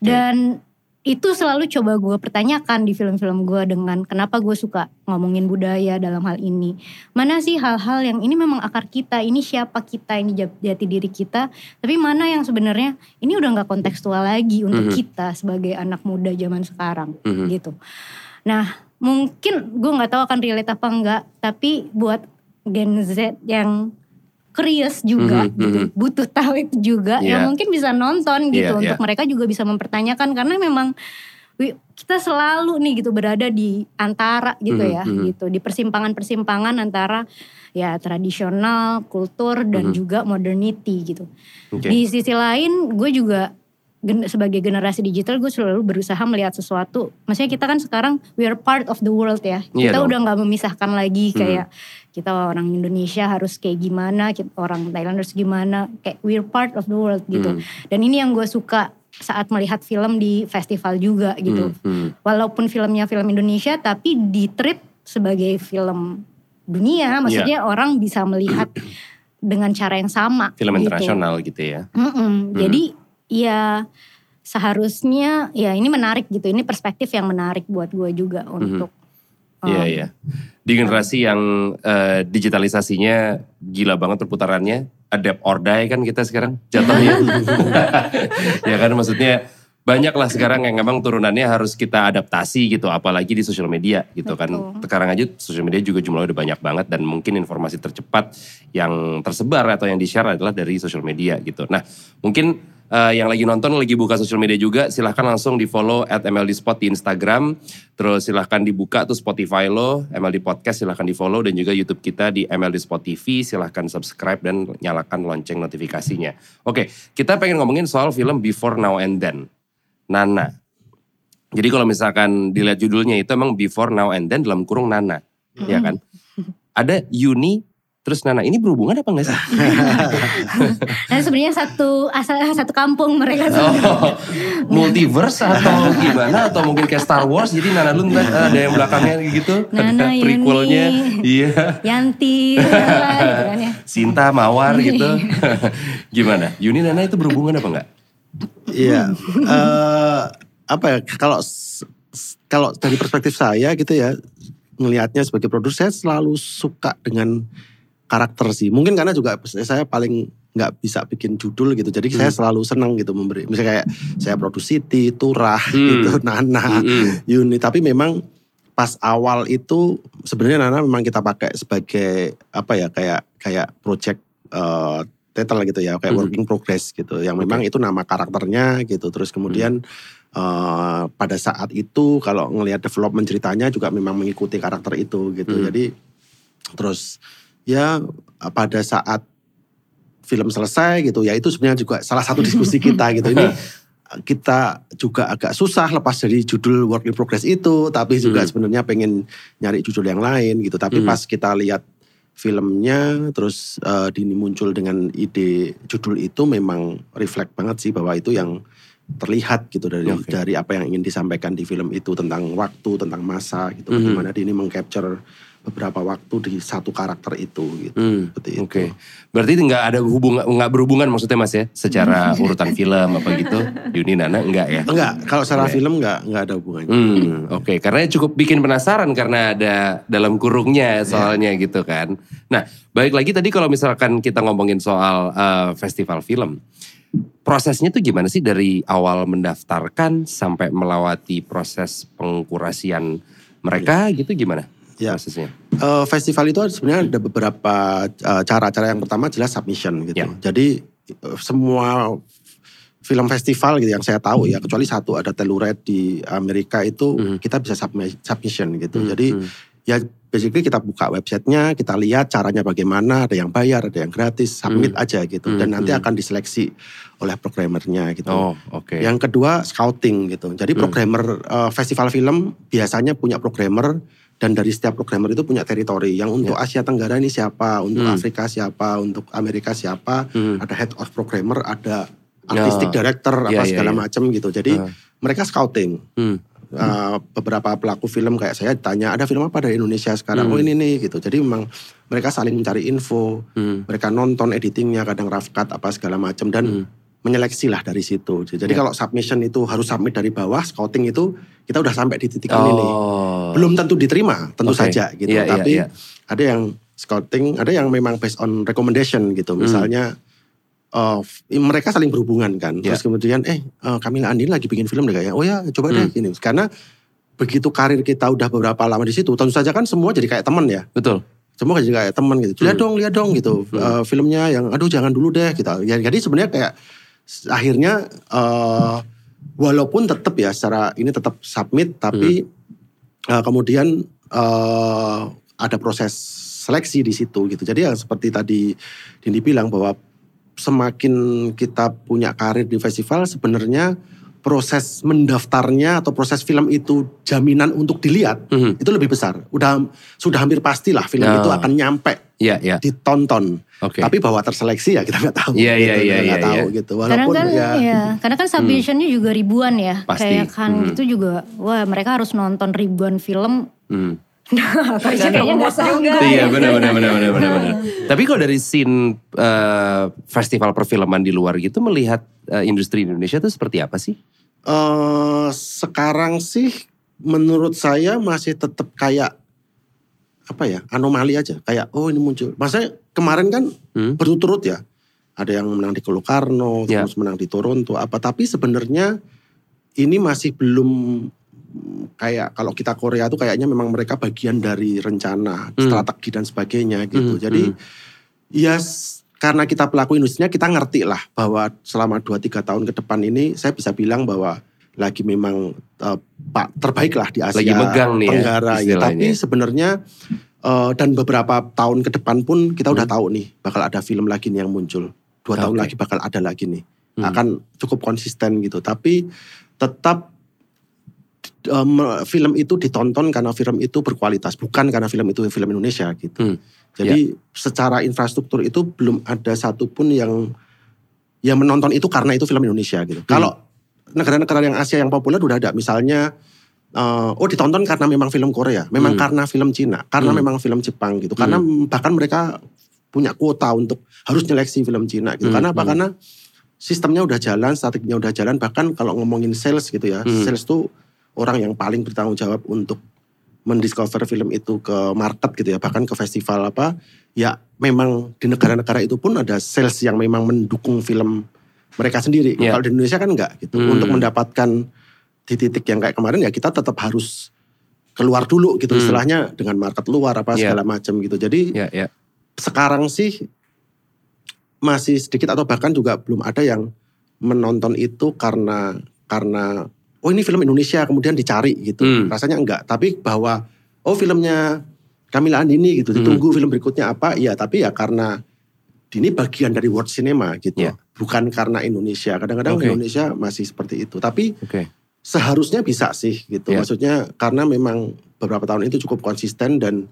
dan itu selalu coba gue pertanyakan di film-film gue dengan kenapa gue suka ngomongin budaya dalam hal ini. Mana sih hal-hal yang ini memang akar kita, ini siapa kita, ini jat- jati diri kita. Tapi mana yang sebenarnya ini udah nggak kontekstual lagi untuk Mhm. kita sebagai anak muda zaman sekarang Mhm. gitu. Nah mungkin gue nggak tahu akan relate apa enggak, tapi buat Gen Z yang curious juga Mhm, gitu, mhm. butuh tahu itu juga, Iya. ya mungkin bisa nonton gitu Iya, untuk iya. mereka juga bisa mempertanyakan karena memang kita selalu nih gitu berada di antara gitu Mhm, ya mhm. gitu di persimpangan-persimpangan antara ya tradisional, kultur dan Mhm. juga modernity gitu. Oke. Di sisi lain gue juga gen- sebagai generasi digital gue selalu berusaha melihat sesuatu. Maksudnya kita kan sekarang we are part of the world ya. Iya kita dong. udah nggak memisahkan lagi Mhm. kayak kita orang Indonesia harus kayak gimana, kita orang Thailand harus gimana. Kayak we are part of the world gitu. Hmm. Dan ini yang gue suka saat melihat film di festival juga gitu. Hmm. Hmm. Walaupun filmnya film Indonesia tapi di treat sebagai film dunia. Maksudnya orang bisa melihat *clears throat* dengan cara yang sama. Film gitu. internasional gitu ya. Mm-mm. Jadi ya seharusnya ya ini menarik gitu. Ini perspektif yang menarik buat gue juga untuk. Mhm. Iya um, iya. Di generasi yang eh, digitalisasinya gila banget perputarannya, adapt or die kan kita sekarang jatuhnya. *laughs* ya kan maksudnya banyak lah sekarang yang memang turunannya harus kita adaptasi gitu, apalagi di sosial media gitu kan. Betul. Sekarang aja sosial media juga jumlahnya udah banyak banget dan mungkin informasi tercepat yang tersebar atau yang di-share adalah dari sosial media gitu. Nah mungkin eh, yang lagi nonton lagi buka sosial media juga silahkan langsung di follow at MLD Spot di Instagram. Terus silahkan dibuka tuh Spotify lo, MLD Podcast silahkan di follow dan juga YouTube kita di MLD Spot TV. Silahkan subscribe dan nyalakan lonceng notifikasinya. Oke, kita pengen ngomongin soal film Before Now and Then. Nana. Jadi kalau misalkan dilihat judulnya itu emang Before Now and Then dalam kurung Nana. Ya kan? Ada Yuni Terus Nana, ini berhubungan apa enggak sih? *laughs* Nah sebenarnya satu asal satu kampung mereka Oh, multiverse atau gimana? Atau mungkin kayak Star Wars, jadi Nana lu ntar ada yang belakangnya gitu. Nana, ada prequelnya. Yuni. Iya. Yanti, *laughs* gitu kan ya. Sinta, Mawar gitu. *laughs* gimana? Yuni Nana itu berhubungan apa enggak? Iya. eh, apa ya kalau kalau dari perspektif saya gitu ya ngelihatnya sebagai produser saya selalu suka dengan karakter sih. Mungkin karena juga saya paling nggak bisa bikin judul gitu. Jadi saya selalu senang gitu memberi. Misalnya kayak saya Produsiti, Turah Hmm. gitu, Nana, Mm-mm. Yuni. Tapi memang pas awal itu sebenarnya Nana memang kita pakai sebagai apa ya kayak kayak project eh, title gitu ya kayak Mhm. working progress gitu yang memang itu nama karakternya gitu terus kemudian eh, pada saat itu kalau ngelihat development ceritanya juga memang mengikuti karakter itu gitu Mhm. jadi terus ya pada saat film selesai gitu ya itu sebenarnya juga salah satu diskusi *laughs* kita gitu ini kita juga agak susah lepas dari judul work in progress itu tapi juga Hmm. sebenarnya pengen nyari judul yang lain gitu tapi Hmm. pas kita lihat filmnya terus eh, Dini muncul dengan ide judul itu memang reflect banget sih bahwa itu yang terlihat gitu dari Oke. dari apa yang ingin disampaikan di film itu tentang waktu tentang masa gitu Mhm. bagaimana Dini mengcapture beberapa waktu di satu karakter itu gitu Hmm, seperti itu. Oke, berarti nggak ada hubungan, nggak berhubungan maksudnya mas ya, secara *laughs* urutan film apa gitu. *laughs* Yuni Nana enggak ya? Enggak, kalau secara Enggak. film enggak enggak ada hubungannya. Hmm, oke. Karena cukup bikin penasaran karena ada dalam kurungnya soalnya gitu kan. Nah, baik lagi tadi kalau misalkan kita ngomongin soal eh, festival film, prosesnya tuh gimana sih dari awal mendaftarkan sampai melewati proses pengkurasian mereka gitu gimana Ya. prosesnya? Eh, festival itu sebenarnya ada beberapa eh, cara-cara yang pertama jelas submission gitu. Ya. Jadi eh, semua film festival gitu yang saya tahu ya kecuali satu ada Telluride di Amerika itu Mhm. kita bisa submi- submission gitu. Hmm, Jadi hmm. ya basically kita buka websitenya, kita lihat caranya bagaimana, ada yang bayar, ada yang gratis, submit aja gitu. Hmm, Dan nanti hmm. akan diseleksi oleh programmernya gitu. Oh, oke. Yang kedua scouting gitu. Jadi Hmm. programmer eh, festival film biasanya punya programmer dan dari setiap programmer itu punya teritori. Yang untuk Asia Tenggara ini siapa, untuk Ya. Hmm. Afrika siapa, untuk Amerika siapa, Hmm. ada head of programmer, ada artistic Ya. director Ya, apa ya, segala ya. macam gitu. Jadi Ah. mereka scouting. Hmm. Eh, beberapa pelaku film kayak saya ditanya ada film apa dari Indonesia sekarang Hmm. oh ini nih gitu jadi memang mereka saling mencari info Hmm. mereka nonton editingnya kadang rough cut apa segala macam dan Hmm. Menyeleksi lah dari situ. Jadi Ya. kalau submission itu harus submit dari bawah, scouting itu kita udah sampai di titik ini. Oh. Belum tentu diterima, tentu Oke. saja gitu. Iya, iya, Tapi iya. ada yang scouting, ada yang memang based on recommendation gitu. Hmm. Misalnya eh, f- mereka saling berhubungan kan. Ya. Terus kemudian eh eh, Camila Andin lagi bikin film deh kayaknya. Oh ya coba deh Hmm. gini. Karena begitu karir kita udah beberapa lama di situ, tentu saja kan semua jadi kayak teman ya Betul. semua jadi kayak teman gitu. Lihat Hmm. dong, lihat dong gitu. Hmm. Eh, filmnya yang aduh jangan dulu deh gitu. Ya, jadi sebenarnya kayak akhirnya eh, walaupun tetap ya secara ini tetap submit tapi Hmm. eh, kemudian eh, ada proses seleksi di situ gitu. Jadi yang seperti tadi Dindi bilang bahwa semakin kita punya karir di festival sebenarnya proses mendaftarnya atau proses film itu jaminan untuk dilihat Mhm. itu lebih besar. Udah sudah hampir pastilah film Ya. itu akan nyampe Iya, iya. ditonton. Oke. Tapi bahwa terseleksi ya kita nggak tahu. Iya, iya, iya, kita nggak iya, tahu iya. gitu. Karena Walaupun kan ya, ya, karena kan submissionnya juga ribuan ya. Pasti. Kayak kan Hmm. itu juga, wah mereka harus nonton ribuan film. Hmm. *laughs* Kayaknya kayaknya nggak sanggup. Iya benar benar benar benar benar. benar. Tapi kalau dari scene eh, festival perfilman di luar gitu melihat eh, industri Indonesia itu seperti apa sih? eh, sekarang sih menurut saya masih tetap kayak apa ya anomali aja. Kayak oh ini muncul. Maksudnya kemarin kan Hmm? berturut-turut ya. Ada yang menang di Locarno, Ya. terus menang di Toronto apa. Tapi sebenarnya ini masih belum kayak kalau kita Korea tuh kayaknya memang mereka bagian dari rencana, Hmm. strategi dan sebagainya gitu. Hmm, Jadi hmm. ya s- karena kita pelaku industrinya kita ngerti lah bahwa selama 2-3 tahun ke depan ini saya bisa bilang bahwa lagi memang pak terbaik lah di Asia Lagi megang nih ya, Tenggara ya. istilahnya. Tapi sebenarnya eh, dan beberapa tahun ke depan pun kita udah Hmm. tahu nih bakal ada film lagi nih yang muncul. Dua tahun Oke. lagi bakal ada lagi nih. Hmm. Akan cukup konsisten gitu. Tapi tetap em, film itu ditonton karena film itu berkualitas, bukan karena film itu film Indonesia gitu. Hmm, Jadi secara infrastruktur itu belum ada satupun yang yang menonton itu karena itu film Indonesia gitu. Kalau negara-negara yang Asia yang populer udah ada, misalnya eh, oh ditonton karena memang film Korea, memang Hmm. karena film Cina, karena Hmm. memang film Jepang gitu. Karena bahkan mereka punya kuota untuk harus nyeleksi film Cina gitu. Hmm, Karena apa? hmm. Karena sistemnya udah jalan, strateginya udah jalan. Bahkan kalau ngomongin sales gitu ya, Hmm. sales tuh orang yang paling bertanggung jawab untuk mendiscover film itu ke market gitu ya, bahkan ke festival apa. Ya memang di negara-negara itu pun ada sales yang memang mendukung film mereka sendiri. Ya. Kalau di Indonesia kan enggak gitu. Hmm. Untuk mendapatkan di titik yang kayak kemarin ya kita tetap harus keluar dulu gitu Hmm. istilahnya dengan market luar apa Ya. segala macam gitu. Jadi Ya, ya. sekarang sih masih sedikit atau bahkan juga belum ada yang menonton itu karena karena oh ini film Indonesia kemudian dicari gitu. Hmm. Rasanya enggak, tapi bahwa oh filmnya Kamila Andini gitu, Hmm. ditunggu film berikutnya apa? Iya, tapi ya karena ini bagian dari world cinema gitu. Ya. Bukan karena Indonesia. Kadang-kadang Oke. Indonesia masih seperti itu. Tapi Oke. seharusnya bisa sih gitu. Ya. Maksudnya karena memang beberapa tahun itu cukup konsisten dan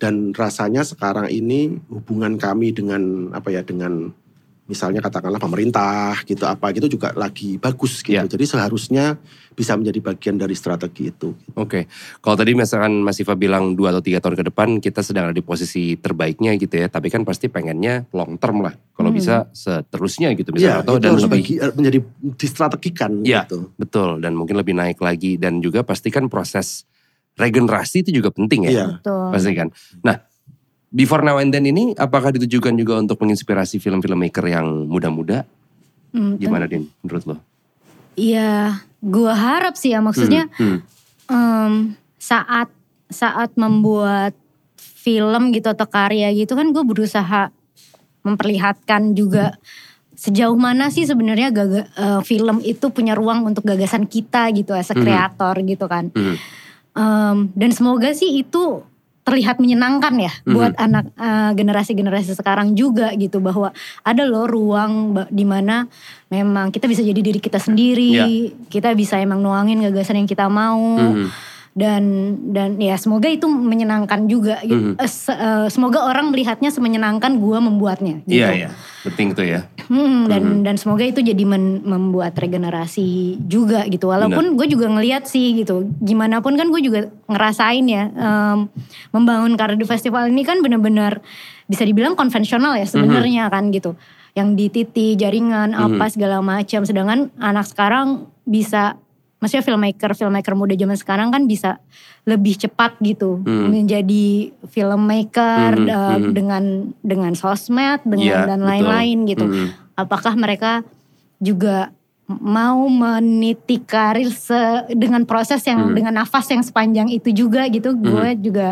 dan rasanya sekarang ini hubungan kami dengan apa ya dengan misalnya katakanlah pemerintah gitu apa gitu juga lagi bagus gitu. Ya. Jadi seharusnya bisa menjadi bagian dari strategi itu. Oke, kalau tadi misalkan Mas Siva bilang dua atau tiga tahun ke depan kita sedang ada di posisi terbaiknya gitu ya, tapi kan pasti pengennya long term lah. Kalau Hmm. bisa seterusnya gitu Iya, misalnya atau itu dan harus lebih bagi- menjadi distrategikan Ya. gitu. betul dan mungkin lebih naik lagi dan juga pastikan proses regenerasi itu juga penting ya. Iya. Betul. Pasti kan. Nah, Before Now and Then ini apakah ditujukan juga untuk menginspirasi film-film maker yang muda-muda? Hmm, Gimana Din menurut lo? Iya, gua harap sih ya maksudnya Hmm, hmm. em, saat saat membuat film gitu atau karya gitu kan gue berusaha memperlihatkan juga sejauh mana sih sebenarnya gaga- eh, film itu punya ruang untuk gagasan kita gitu as a kreator gitu kan. Mhm. Em, dan semoga sih itu terlihat menyenangkan ya Mhm. buat anak eh, generasi-generasi sekarang juga gitu bahwa ada loh ruang di mana memang kita bisa jadi diri kita sendiri, Ya. kita bisa emang nuangin gagasan yang kita mau Mhm. Dan dan ya semoga itu menyenangkan juga gitu. Se- eh, semoga orang melihatnya semenyenangkan gua membuatnya gitu. Iya, iya. Penting tuh ya. Hmm, dan Mhm. dan semoga itu jadi men- membuat regenerasi juga gitu. Walaupun gue juga ngeliat sih gitu. Gimana pun kan gue juga ngerasain ya em, membangun karir di festival ini kan benar-benar bisa dibilang konvensional ya sebenarnya kan gitu. Yang di titi jaringan apa segala macam. Sedangkan anak sekarang bisa maksudnya filmmaker filmmaker muda zaman sekarang kan bisa lebih cepat gitu Hmm. menjadi filmmaker Mhm, eh, mhm. dengan dengan sosmed dengan Iya, dan lain-lain gitu. Mhm. Apakah mereka juga mau meniti karir se- dengan proses yang Mhm. dengan nafas yang sepanjang itu juga gitu? Mhm. Gue juga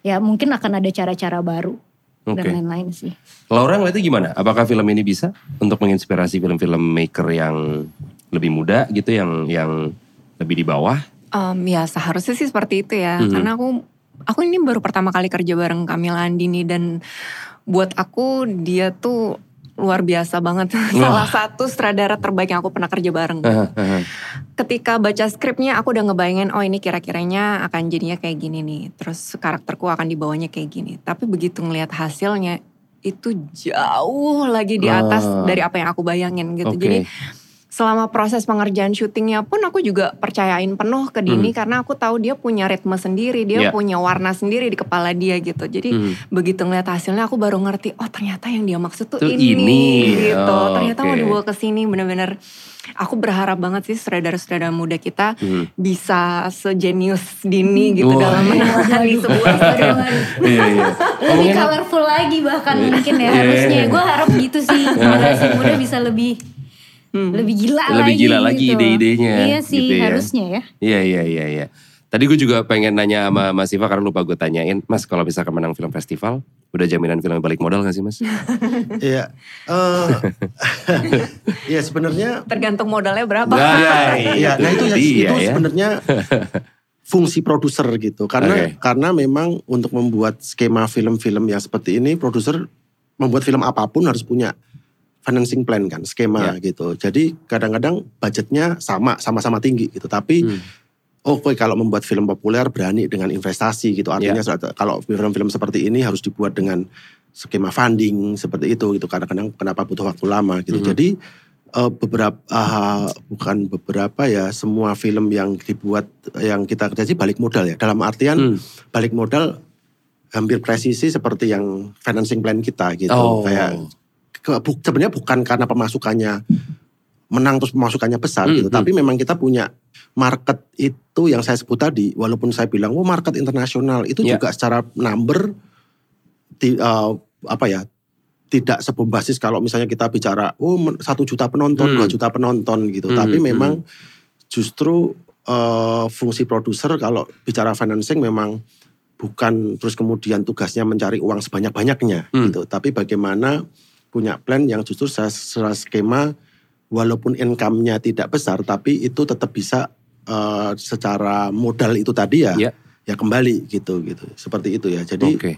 ya mungkin akan ada cara-cara baru Oke. dan lain-lain sih. Laura ngeliatnya gimana? Apakah film ini bisa untuk menginspirasi film-film maker yang lebih muda gitu, yang yang lebih di bawah? Em, ya seharusnya sih seperti itu ya. Mhm. Karena aku aku ini baru pertama kali kerja bareng Kamila Andini dan buat aku dia tuh luar biasa banget. *laughs* Salah satu sutradara terbaik yang aku pernah kerja bareng. Ketika baca skripnya aku udah ngebayangin oh ini kira-kiranya akan jadinya kayak gini nih. Terus karakterku akan dibawanya kayak gini. Tapi begitu ngelihat hasilnya itu jauh lagi di atas dari apa yang aku bayangin gitu. Oke. Jadi selama proses pengerjaan syutingnya pun aku juga percayain penuh ke Dini karena aku tahu dia punya ritme sendiri, dia Hmm. Iya. punya warna sendiri di kepala dia gitu. Jadi Mhm. begitu ngeliat hasilnya aku baru ngerti, oh ternyata yang dia maksud tuh Tuh ini, ini. gitu. Oh, ternyata mau oke. dibawa ke sini bener-bener. Aku berharap banget sih sutradara-sutradara muda kita Mhm. bisa sejenius Dini gitu Wah. dalam menangani sebuah film. Iya, iya. lebih colorful lagi bahkan mungkin ya Iya, harusnya. iya. Gue harap gitu sih generasi muda bisa lebih Hmm. lebih gila Lebih lagi. gila lagi gitu. ide-idenya, Iya sih gitu ya. harusnya ya. Iya iya iya iya. Tadi gue juga pengen nanya sama Mas Siva karena lupa gue tanyain, Mas kalau misalkan menang film festival, udah jaminan film balik modal gak sih Mas? *laughs* Iya. Eh, *laughs* Iya sebenarnya Tergantung modalnya berapa. Nah, Iya, *laughs* nah itu ya, dia itu ya. sebenarnya fungsi produser gitu. Karena Oke. karena memang untuk membuat skema film-film yang seperti ini, produser membuat film apa pun harus punya financing plan kan, skema Ya. gitu. Jadi kadang-kadang budgetnya sama, sama-sama tinggi gitu. Tapi Hmm. oh oke kalau membuat film populer berani dengan investasi gitu. Artinya Ya. kalau film-film seperti ini harus dibuat dengan skema funding seperti itu gitu. Karena kadang kenapa butuh waktu lama gitu. Mhm. Jadi eh, beberapa ah, bukan beberapa ya semua film yang dibuat yang kita kerja sih balik modal ya. Dalam artian Hmm. balik modal hampir presisi seperti yang financing plan kita gitu. Oh. Kayak bu- sebenarnya bukan karena pemasukannya menang terus pemasukannya besar Hmm, gitu, hmm. tapi memang kita punya market itu yang saya sebut tadi, walaupun saya bilang, oh market internasional itu Ya. juga secara number ti- eh, apa ya tidak sebombasis kalau misalnya kita bicara oh satu juta penonton, Hmm. dua juta penonton gitu, Hmm, tapi hmm, memang justru eh, fungsi produser kalau bicara financing memang bukan terus kemudian tugasnya mencari uang sebanyak-banyaknya Hmm. gitu, tapi bagaimana punya plan yang justru secara, secara skema walaupun income-nya tidak besar tapi itu tetap bisa eh, secara modal itu tadi ya Ya. ya kembali gitu gitu seperti itu ya jadi Oke.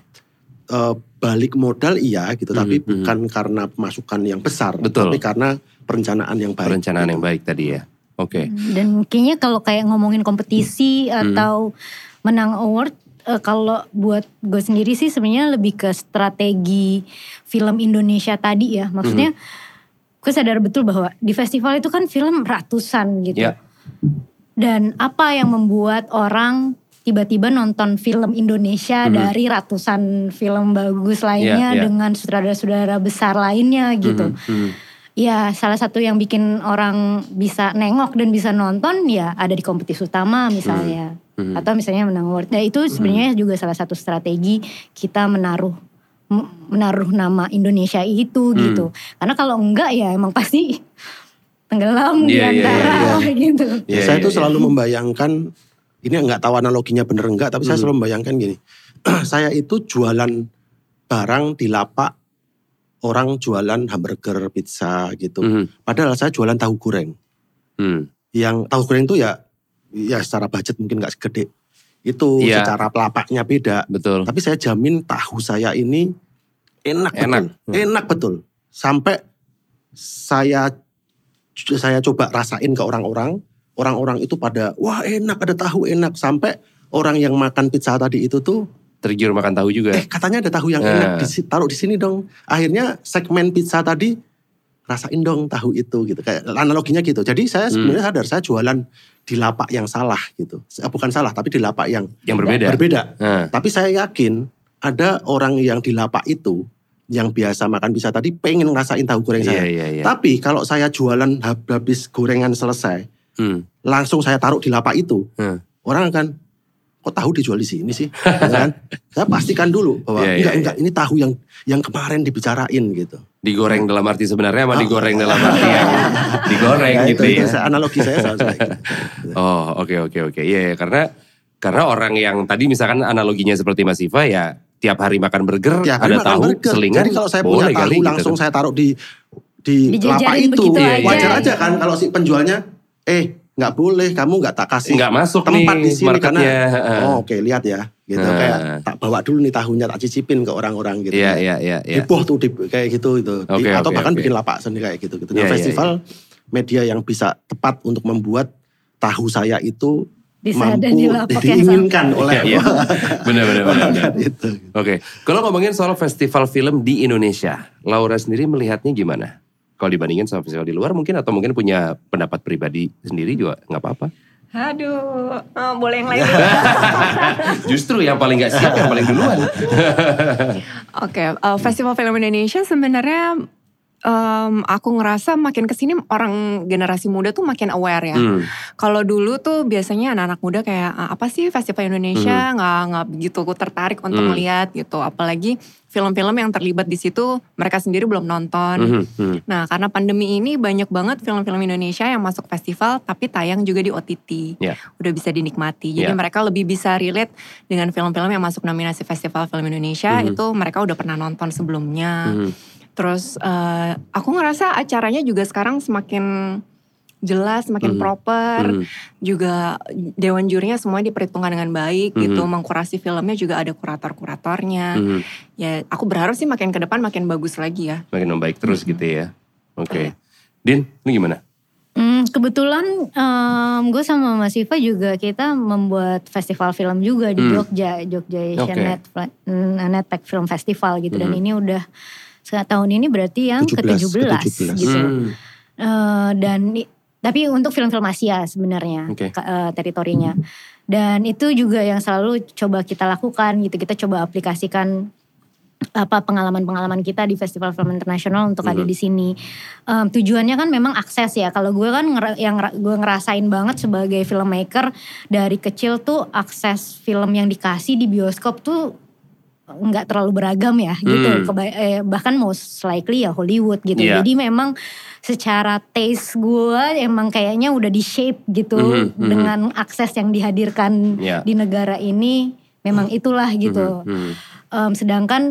eh, balik modal iya gitu tapi Mhm, mhm. bukan karena pemasukan yang besar Betul. tapi karena perencanaan yang baik Perencanaan gitu. yang baik tadi ya. Oke. Dan kayaknya kalau kayak ngomongin kompetisi atau menang award, eh, kalau buat gue sendiri sih sebenarnya lebih ke strategi film Indonesia tadi ya. Maksudnya gue sadar betul bahwa di festival itu kan film ratusan gitu. Ya. Dan apa yang membuat orang tiba-tiba nonton film Indonesia Mhm. dari ratusan film bagus lainnya Ya, ya. dengan sutradara-sutradara besar lainnya gitu. Mhm, mhm. Ya salah satu yang bikin orang bisa nengok dan bisa nonton ya ada di kompetisi utama misalnya. Hmm. Atau misalnya menang award. Nah itu sebenarnya juga salah satu strategi kita menaruh menaruh nama Indonesia itu Hmm. gitu. Karena kalau enggak ya emang pasti tenggelam di Iya, iya, antara *laughs* gitu. Iya, saya iya, tuh selalu membayangkan ini nggak tahu analoginya bener enggak tapi saya Mhm. selalu membayangkan gini *clears throat* saya itu jualan barang di lapak orang jualan hamburger pizza gitu Mhm, padahal saya jualan tahu goreng mhm. yang tahu goreng itu ya ya secara budget mungkin nggak segede itu Iya. secara pelapaknya beda Betul. tapi saya jamin tahu saya ini enak Enak. betul enak betul sampai saya saya coba rasain ke orang-orang orang-orang itu pada wah enak ada tahu enak sampai orang yang makan pizza tadi itu tuh Tergiur makan tahu juga. eh katanya ada tahu yang Nah. enak di si- taruh di sini dong akhirnya segmen pizza tadi rasain dong tahu itu gitu kayak analoginya gitu jadi saya Hmm. sebenarnya sadar saya jualan di lapak yang salah gitu Eh, bukan salah tapi di lapak yang yang berbeda. berbeda Nah, tapi saya yakin ada orang yang di lapak itu yang biasa makan pizza tadi pengen ngerasain tahu goreng iya saya. iya iya. Tapi kalau saya jualan hab- habis gorengan selesai, Hmm. langsung saya taruh di lapak itu, Hmm. orang akan kok tahu dijual di sini sih, Gitu *laughs* kan? Saya pastikan dulu bahwa Iya, iya, enggak iya. enggak ini tahu yang yang kemarin dibicarain gitu. Digoreng dalam arti sebenarnya sama Oh. digoreng dalam arti yang *laughs* digoreng Ya, gitu itu, itu ya. saya- analogi saya gitu. *laughs* Oh oke oke oke iya iya. karena karena orang yang tadi misalkan analoginya seperti Mas Iva ya tiap hari makan burger Tiap ada makan tahu burger. selingan Jadi kalau saya boleh punya tahu kali gitu. langsung saya taruh di di lapak itu, begitu aja. wajar aja kan kalau si penjualnya eh nggak boleh kamu nggak tak kasih nggak masuk tempat nih di sini marketnya. Heeh. Oh oke lihat ya gitu Nah. kayak tak bawa dulu nih tahunya tak cicipin ke orang-orang gitu. Iya iya iya. iya. Heboh tuh di, kayak gitu itu Di- Oke, atau bahkan oke. bikin lapak sendiri kayak gitu gitu. Iya, Nah, iya, festival media yang bisa tepat untuk membuat tahu saya itu Bisa ada mampu di lapak yang diinginkan oleh Iya, iya. *laughs* Benar benar benar. benar. itu. Oke, kalau ngomongin soal festival film di Indonesia, Laura sendiri melihatnya gimana? Kalau dibandingin sama festival di luar mungkin atau mungkin punya pendapat pribadi sendiri juga nggak apa-apa. Aduh, eh, boleh yang lain. *laughs* *laughs* Justru yang paling nggak siap yang paling duluan. Oke, eh, Festival Film Indonesia sebenarnya em, aku ngerasa makin ke sini orang generasi muda tuh makin aware ya. Hmm, Kalau dulu tuh biasanya anak-anak muda kayak "Ah, apa sih Festival Indonesia nggak nggak begitu tertarik untuk Hmm. melihat gitu. Apalagi film-film yang terlibat di situ mereka sendiri belum nonton. hmm, hmm. Nah karena pandemi ini banyak banget film-film Indonesia yang masuk festival tapi tayang juga di OTT. Ya. Udah bisa dinikmati. Jadi Ya. mereka lebih bisa relate dengan film-film yang masuk nominasi Festival Film Indonesia Mhm. itu mereka udah pernah nonton sebelumnya. Hmm. Terus eh, aku ngerasa acaranya juga sekarang semakin jelas, semakin Mhm. proper. Hmm. Juga dewan jurinya semua diperhitungkan dengan baik gitu. Mhm. Mengkurasi filmnya juga ada kurator-kuratornya. Hmm. Ya aku berharap sih makin ke depan makin bagus lagi ya. Makin membaik terus gitu ya. Oke. Din, ini gimana? Hmm, kebetulan um, gue sama Mas Viva juga kita membuat festival film juga di Hmm. Jogja, Jogja Asian Oke. Net, Netpack Film Festival gitu. Dan Hmm. ini udah tahun ini berarti yang 17, ke-17 ke-17. gitu. Hmm. Eh, dan tapi untuk film-film Asia sebenarnya Oke. ka- eh, teritorinya. Dan itu juga yang selalu coba kita lakukan gitu. Kita coba aplikasikan apa pengalaman-pengalaman kita di festival film internasional untuk ada Mhm. di sini. Em, tujuannya kan memang akses ya. Kalau gue kan ngera- yang gue ngerasain banget sebagai filmmaker dari kecil tuh akses film yang dikasih di bioskop tuh nggak terlalu beragam ya gitu. Hmm. Keba- eh, bahkan most likely ya Hollywood gitu. Iya. Jadi memang secara taste gue emang kayaknya udah di shape gitu Mhm, mhm. dengan akses yang dihadirkan Iya. di negara ini memang itulah gitu. Hmm, hmm. Em, sedangkan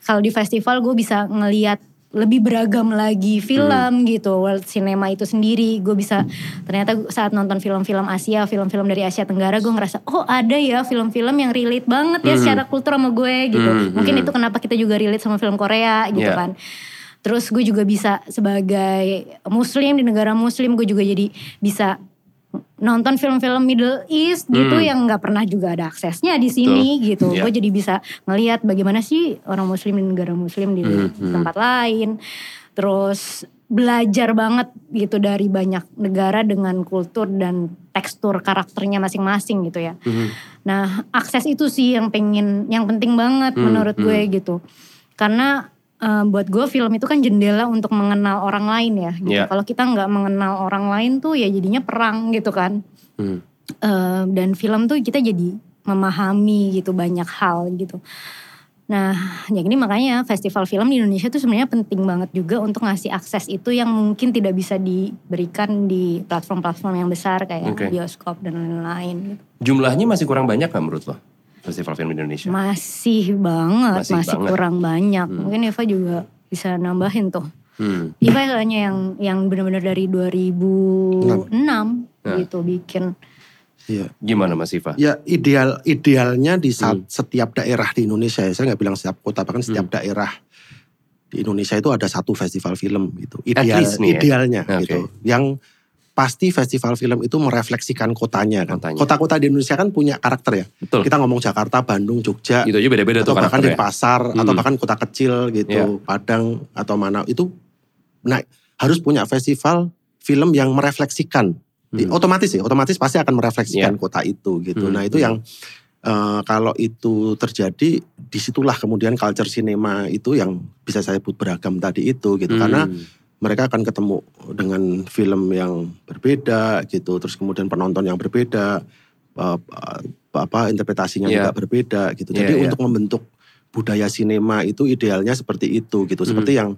kalau di festival gue bisa ngeliat lebih beragam lagi film gitu world cinema itu sendiri gue bisa ternyata saat nonton film-film Asia film-film dari Asia Tenggara gue ngerasa oh ada ya film-film yang relate banget ya Hmm. secara kultur sama gue gitu Hmm, mungkin hmm. itu kenapa kita juga relate sama film Korea gitu Yeah. kan terus gue juga bisa sebagai muslim di negara muslim gue juga jadi bisa nonton film-film Middle East gitu Hmm. yang nggak pernah juga ada aksesnya di sini gitu. Iya. Gue jadi bisa ngelihat bagaimana sih orang muslim di negara muslim di Hmm, hmm. tempat lain. Terus belajar banget gitu dari banyak negara dengan kultur dan tekstur karakternya masing-masing gitu ya. Hmm. Nah, akses itu sih yang pengen yang penting banget Hmm, menurut gue gitu. Karena eh, buat gue film itu kan jendela untuk mengenal orang lain ya. Gitu. Iya. Kalau kita nggak mengenal orang lain tuh ya jadinya perang gitu kan. Hmm. Eh, dan film tuh kita jadi memahami gitu banyak hal gitu. Nah, ya ini makanya festival film di Indonesia tuh sebenarnya penting banget juga untuk ngasih akses itu yang mungkin tidak bisa diberikan di platform-platform yang besar kayak Oke. bioskop dan lain-lain gitu. Jumlahnya masih kurang banyak gak menurut lo? Festival film Indonesia. Masih banget, Masih masih, banget. kurang banyak. Hmm. Mungkin Eva juga bisa nambahin tuh. Hmm. Eva hanya yang yang benar-benar dari 2006 Nah. gitu bikin. Iya. Gimana Mas Iva? Ya ideal idealnya di saat Hmm. setiap daerah di Indonesia ya saya nggak bilang setiap kota bahkan setiap Hmm. daerah di Indonesia itu ada satu festival film gitu At ideal least nih ya. idealnya gitu yang pasti festival film itu merefleksikan kotanya kan Kotanya. kota-kota di Indonesia kan punya karakter ya Betul. kita ngomong Jakarta Bandung Jogja Itu aja beda-beda atau tuh bahkan di pasar atau Hmm. bahkan kota kecil gitu Iya. Padang atau mana itu nah harus punya festival film yang merefleksikan Hmm. otomatis sih otomatis pasti akan merefleksikan Iya. kota itu gitu Hmm, nah itu hmm. yang eh, kalau itu terjadi di situlah kemudian culture cinema itu yang bisa saya sebut beragam tadi itu gitu Hmm. karena mereka akan ketemu dengan film yang berbeda gitu terus kemudian penonton yang berbeda eh, apa interpretasinya Iya. juga berbeda gitu jadi iya. untuk membentuk budaya sinema itu idealnya seperti itu gitu seperti yang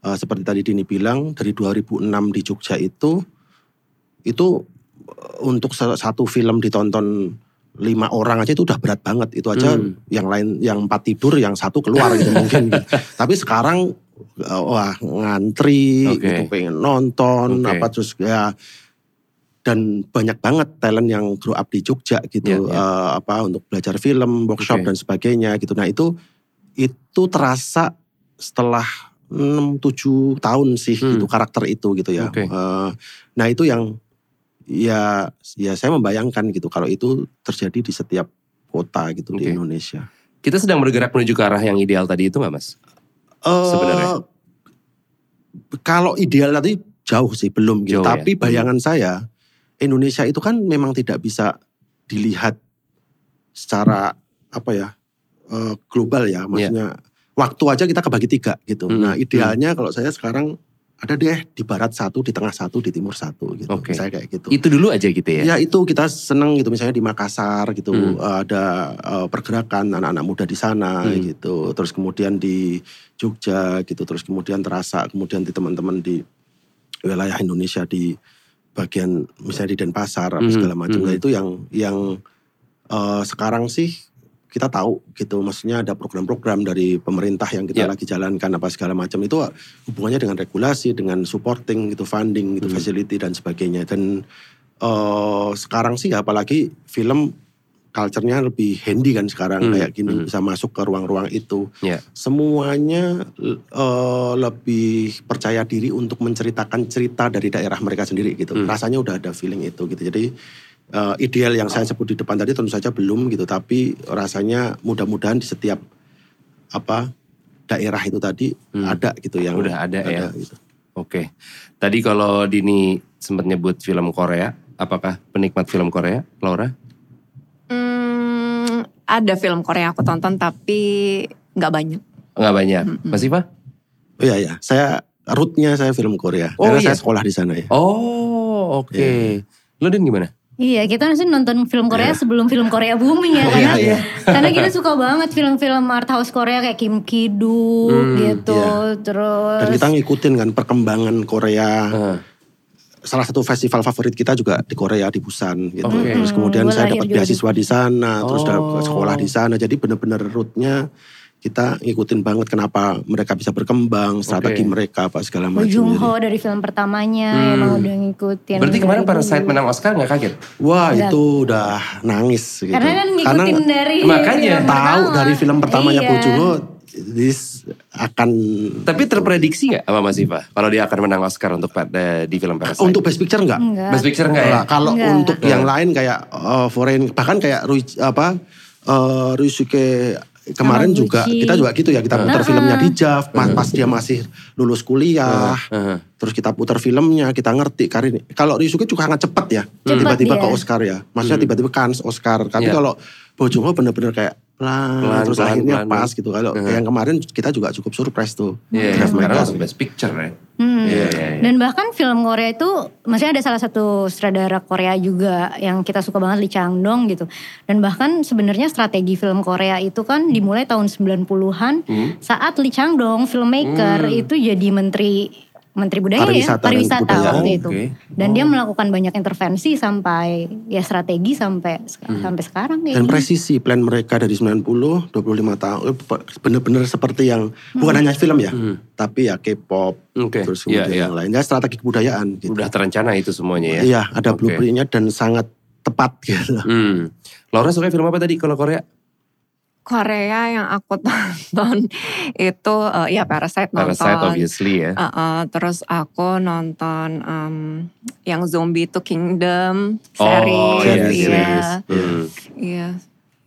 eh, seperti tadi Dini bilang dari 2006 di Jogja itu itu eh, untuk sa- satu film ditonton lima orang aja itu udah berat banget itu aja Hmm. yang lain yang empat tidur yang satu keluar gitu mungkin gitu. *laughs* tapi sekarang wah ngantri Oke. gitu pengen nonton Oke. apa terus ya dan banyak banget talent yang grow up di Jogja gitu Iya, iya. eh, apa untuk belajar film workshop Oke. dan sebagainya gitu nah itu itu terasa setelah 6-7 tahun sih Hmm. gitu karakter itu gitu ya Oke. Eh, nah itu yang ya ya saya membayangkan gitu kalau itu terjadi di setiap kota gitu Oke. di Indonesia Kita sedang bergerak menuju ke arah yang ideal tadi itu gak Mas? Eh, Sebenarnya. kalau ideal tadi jauh sih belum gitu. Jauh ya. Tapi bayangan saya Indonesia itu kan memang tidak bisa dilihat secara apa ya eh, global ya. Maksudnya waktu aja kita kebagi tiga gitu. Hmm, Nah idealnya kalau saya sekarang ada deh di barat satu, di tengah satu, di timur satu gitu. Oke. Saya kayak gitu. Itu dulu aja gitu ya? Ya itu kita seneng gitu misalnya di Makassar gitu Hmm. ada eh, pergerakan anak-anak muda di sana Hmm. gitu terus kemudian di Jogja gitu terus kemudian terasa kemudian di teman-teman di wilayah Indonesia di bagian misalnya di Denpasar Hmm. segala macam Hmm. Nah, itu yang yang eh, sekarang sih kita tahu gitu maksudnya ada program-program dari pemerintah yang kita Ya. lagi jalankan apa segala macam itu hubungannya dengan regulasi dengan supporting gitu funding gitu Hmm. facility dan sebagainya dan eh sekarang sih apalagi film culture-nya lebih handy kan sekarang Hmm, kayak gini hmm. bisa masuk ke ruang-ruang itu. Ya. Semuanya eh, lebih percaya diri untuk menceritakan cerita dari daerah mereka sendiri gitu. Hmm. Rasanya udah ada feeling itu gitu. Jadi eh, ideal yang saya sebut di depan tadi tentu saja belum gitu, tapi rasanya mudah-mudahan di setiap apa daerah itu tadi Hmm. ada gitu yang Udah ada ya. gitu. Oke. Tadi kalau Dini sempat nyebut film Korea, apakah penikmat film Korea, Laura? Hmm, ada film Korea aku tonton tapi nggak banyak. Enggak banyak. Mm-mm. Masih Pak? Oh iya ya, saya rootnya saya film Korea Oh, karena iya. saya sekolah di sana ya. Oh, oke. Iya. Lo Din gimana? Iya kita harusnya nonton film Korea sebelum film Korea booming ya Oh, karena iya, iya. karena kita suka banget film-film art house Korea kayak Kim Ki Duk Hmm, gitu iya. terus Dan kita ngikutin kan perkembangan Korea. Ah, Salah satu festival favorit kita juga di Korea di Busan gitu. Oke. Terus kemudian Hmm, saya dapat beasiswa di sana, terus Oh. dapat sekolah di sana. Jadi bener-bener rootnya kita ngikutin banget kenapa mereka bisa berkembang, strategi Oke. mereka apa segala macam. Jung Jadi, Ho dari film pertamanya Hmm. emang udah ngikutin. Berarti kemarin Parasite dulu. menang Oscar nggak kaget? Wah Enggak. itu udah nangis gitu. Karena kan ngikutin dari Makanya. film tahu pertama. dari film pertamanya Iya. Bo Jung Ho, this akan Tapi terprediksi nggak sama Mas Iva? Kalau dia akan menang Oscar untuk di film Parasite? untuk Best Picture enggak? Enggak. Best Picture nggak ya? Nah, kalau Enggak. untuk yang lain kayak uh, foreign bahkan kayak apa uh, Ryusuke kemarin Hamaguchi. juga kita juga gitu ya kita putar Ah. filmnya di JAV pas, pas dia masih lulus kuliah Heeh. terus kita putar filmnya kita ngerti karir kalau Ryusuke juga sangat cepat ya tiba-tiba ke Oscar ya maksudnya Hmm. tiba-tiba Cannes Oscar tapi Iya. kalau Bo Jung Ho bener-bener kayak pelan, Pelan, terus pelan, akhirnya pelan. pas gitu kalau Hmm. yang kemarin kita juga cukup surprise tuh Iya, draft mereka langsung Best Picture ya. Hmm. Iya, iya, iya. Dan bahkan film Korea itu, maksudnya ada salah satu sutradara Korea juga yang kita suka banget Lee Chang Dong gitu. Dan bahkan sebenarnya strategi film Korea itu kan dimulai tahun 90-an Hmm. saat Lee Chang Dong filmmaker Hmm. itu jadi menteri menteri budaya Pariwisata ya, dan pariwisata kebudayaan. waktu itu. Oke. Dan dia melakukan banyak intervensi sampai ya strategi sampai Hmm. sampai sekarang kayak Dan gini. presisi plan mereka dari 90, 25 tahun, eh, bener-bener seperti yang bukan hanya film ya, Hmm. tapi ya K-pop, Oke. terus Iya, kemudian iya. yang lain. Ya strategi kebudayaan gitu. Udah terencana itu semuanya ya. Iya, ada Oke. blueprintnya dan sangat tepat gitu. Hmm. Laura suka film apa tadi kalau Korea? Korea yang aku *laughs* tonton itu eh, ya Parasite nonton. Parasite obviously ya. Uh, uh, terus aku nonton em, yang Zombie to Kingdom Oh, series, iya, series. iya, Hmm. iya,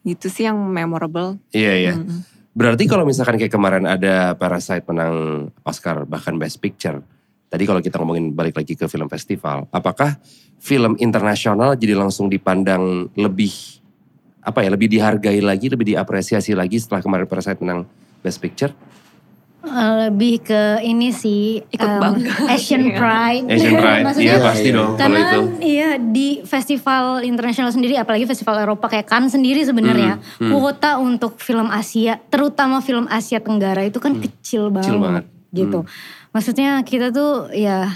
itu sih yang memorable. Iya, iya. Mm. Berarti kalau misalkan kayak kemarin ada Parasite menang Oscar bahkan Best Picture. Tadi kalau kita ngomongin balik lagi ke film festival, apakah film internasional jadi langsung dipandang lebih apa ya, lebih dihargai lagi, lebih diapresiasi lagi setelah kemarin Parasite menang Best Picture? Eh, lebih ke ini sih Ikut bangga. *laughs* Asian Iya. Pride. Asian Pride, *laughs* Maksudnya, iya pasti iya. dong kalau Karena itu. kan iya di festival internasional sendiri apalagi festival Eropa kayak Cannes sendiri sebenarnya Hmm, hmm. kuota untuk film Asia terutama film Asia Tenggara itu kan kecil banget, Hmm. banget. gitu. Hmm. Maksudnya kita tuh ya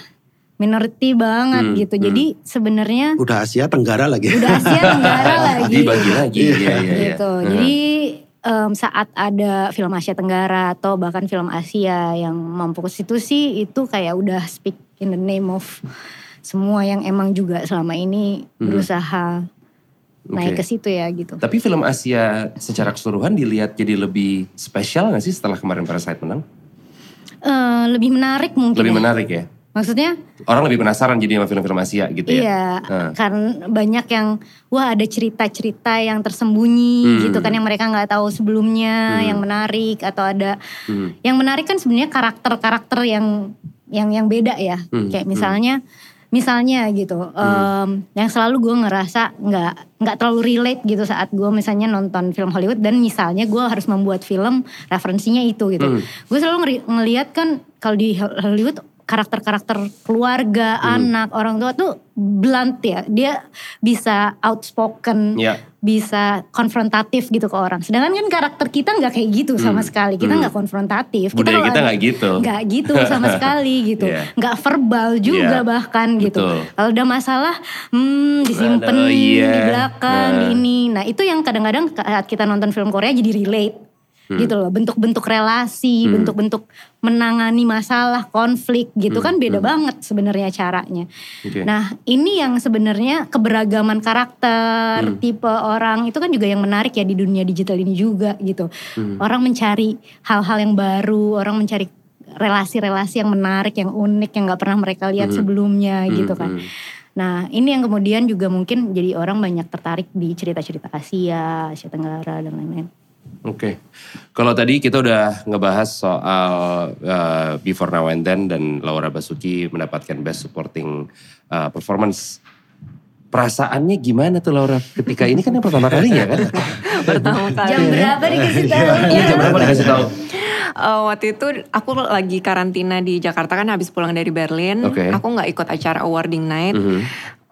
minority banget Hmm, gitu. hmm. Jadi sebenarnya Udah Asia Tenggara lagi. udah Asia *laughs* Tenggara lagi. Dibagi lagi, iya, iya, iya. gitu. Hmm. Jadi em, saat ada film Asia Tenggara atau bahkan film Asia yang mampu ke situ sih itu kayak udah speak in the name of semua yang emang juga selama ini Hmm. berusaha naik ke situ ya gitu. Tapi film Asia secara keseluruhan dilihat jadi lebih spesial gak sih setelah kemarin Parasite menang? Eh, lebih menarik mungkin. Lebih ya. menarik ya? Maksudnya Orang lebih penasaran jadi sama film-film Asia gitu ya? iya Nah. karena banyak yang wah ada cerita-cerita yang tersembunyi Hmm. gitu kan yang mereka nggak tahu sebelumnya Hmm. yang menarik atau ada Hmm. yang menarik kan sebenarnya karakter-karakter yang yang yang beda ya Hmm, kayak misalnya misalnya gitu em, yang selalu gue ngerasa nggak nggak terlalu relate gitu saat gue misalnya nonton film Hollywood dan misalnya gue harus membuat film referensinya itu gitu Hmm. gue selalu ngeliat kan kalau di Hollywood karakter-karakter keluarga Hmm. anak orang tua tuh blunt ya dia bisa outspoken Ya. bisa konfrontatif gitu ke orang. Sedangkan kan karakter kita nggak kayak gitu sama Hmm. sekali. Kita Hmm. nggak konfrontatif. Budaya kalau kita ada- nggak gitu. Nggak gitu sama *laughs* sekali gitu. Iya. Nggak verbal juga Iya. bahkan gitu. Kalau udah masalah, hmm disimpan Aduh, iya. di belakang, Nah. ini. Nah itu yang kadang-kadang saat kita nonton film Korea jadi relate. Hmm. gitu loh bentuk-bentuk relasi hmm. bentuk-bentuk menangani masalah konflik gitu hmm. kan beda hmm. banget sebenarnya caranya okay. nah ini yang sebenarnya keberagaman karakter hmm. tipe orang itu kan juga yang menarik ya di dunia digital ini juga gitu hmm. orang mencari hal-hal yang baru orang mencari relasi-relasi yang menarik yang unik yang nggak pernah mereka lihat hmm. sebelumnya hmm. gitu kan hmm. Nah ini yang kemudian juga mungkin jadi orang banyak tertarik di cerita-cerita Asia, Asia Tenggara dan lain-lain. Oke, okay. kalau tadi kita udah ngebahas soal uh, Before Now and Then dan Laura Basuki mendapatkan Best Supporting uh, Performance. Perasaannya gimana tuh Laura ketika ini kan yang pertama kalinya kan? *laughs* pertama kali. Jam berapa dikasih tahu? Iya jam berapa dikasih tahu? Uh, waktu itu aku lagi karantina di Jakarta kan habis pulang dari Berlin. Okay. Aku nggak ikut acara awarding night. Mm -hmm.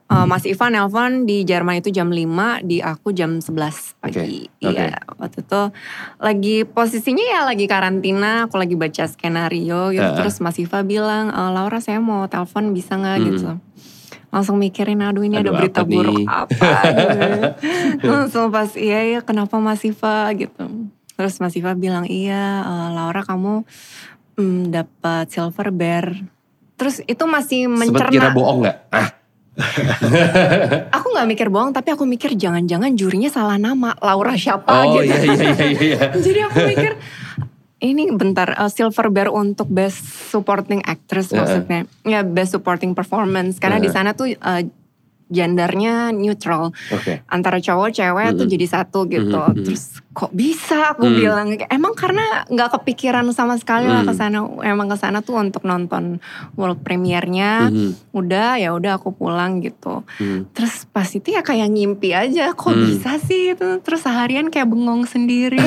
Uh, Mas Ivan nelpon di Jerman itu jam 5, di aku jam 11 pagi. Iya, okay. okay. waktu itu lagi posisinya ya lagi karantina, aku lagi baca skenario gitu. Uh. Terus Mas Iva bilang, e, Laura saya mau telepon bisa nggak hmm. gitu. Langsung mikirin, aduh ini aduh, ada berita apa buruk nih? apa gitu. *laughs* Langsung pas, iya ya kenapa Mas Iva gitu. Terus Mas Iva bilang, iya uh, Laura kamu mm, dapat silver bear. Terus itu masih mencerna. Sempet kira bohong gak? Ah *laughs* aku nggak mikir bohong, tapi aku mikir jangan-jangan jurinya salah nama, Laura siapa oh, gitu. Iya, iya, iya, iya. *laughs* Jadi aku mikir ini bentar uh, Silver Bear untuk Best Supporting Actress uh. maksudnya, ya Best Supporting Performance karena uh. di sana tuh uh, gendernya neutral okay. antara cowok cewek mm -hmm. tuh jadi satu gitu mm -hmm. terus kok bisa aku mm. bilang emang karena nggak kepikiran sama sekali mm. lah ke sana emang ke sana tuh untuk nonton world premiernya mm -hmm. udah ya udah aku pulang gitu mm. terus pas itu ya kayak ngimpi aja kok mm. bisa sih itu terus seharian kayak bengong sendiri *laughs*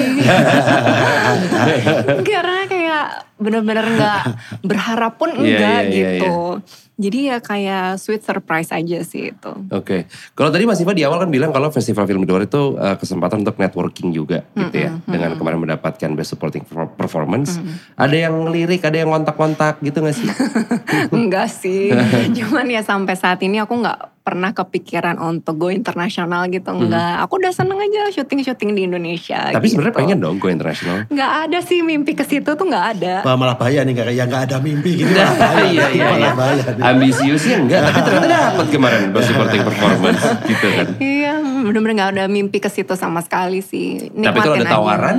karena kayak bener-bener nggak berharap pun iya, enggak yeah, yeah, gitu yeah, yeah jadi ya kayak sweet surprise aja sih itu. Oke. Okay. Kalau tadi Mas Iva di awal kan bilang kalau Festival Film di luar itu uh, kesempatan untuk networking juga mm -hmm. gitu ya. Mm -hmm. Dengan kemarin mendapatkan Best Supporting Performance. Mm -hmm. Ada yang lirik, ada yang kontak-kontak gitu gak sih? *laughs* Enggak sih. *laughs* Cuman ya sampai saat ini aku gak pernah kepikiran untuk go internasional gitu hmm. enggak. Hmm. aku udah seneng aja syuting syuting di Indonesia tapi gitu. sebenarnya pengen dong go internasional. Nggak ada sih mimpi ke situ tuh nggak ada. Wah, malah bahaya nih kayak yang nggak ada mimpi gitu. Malah bahaya, iya, iya, malah iya. bahaya ambisiusnya enggak tapi ternyata *laughs* dapat kemarin best supporting performance gitu kan. Iya bener-bener nggak ada mimpi ke situ sama sekali sih. Nikmatin tapi kalau ada tawaran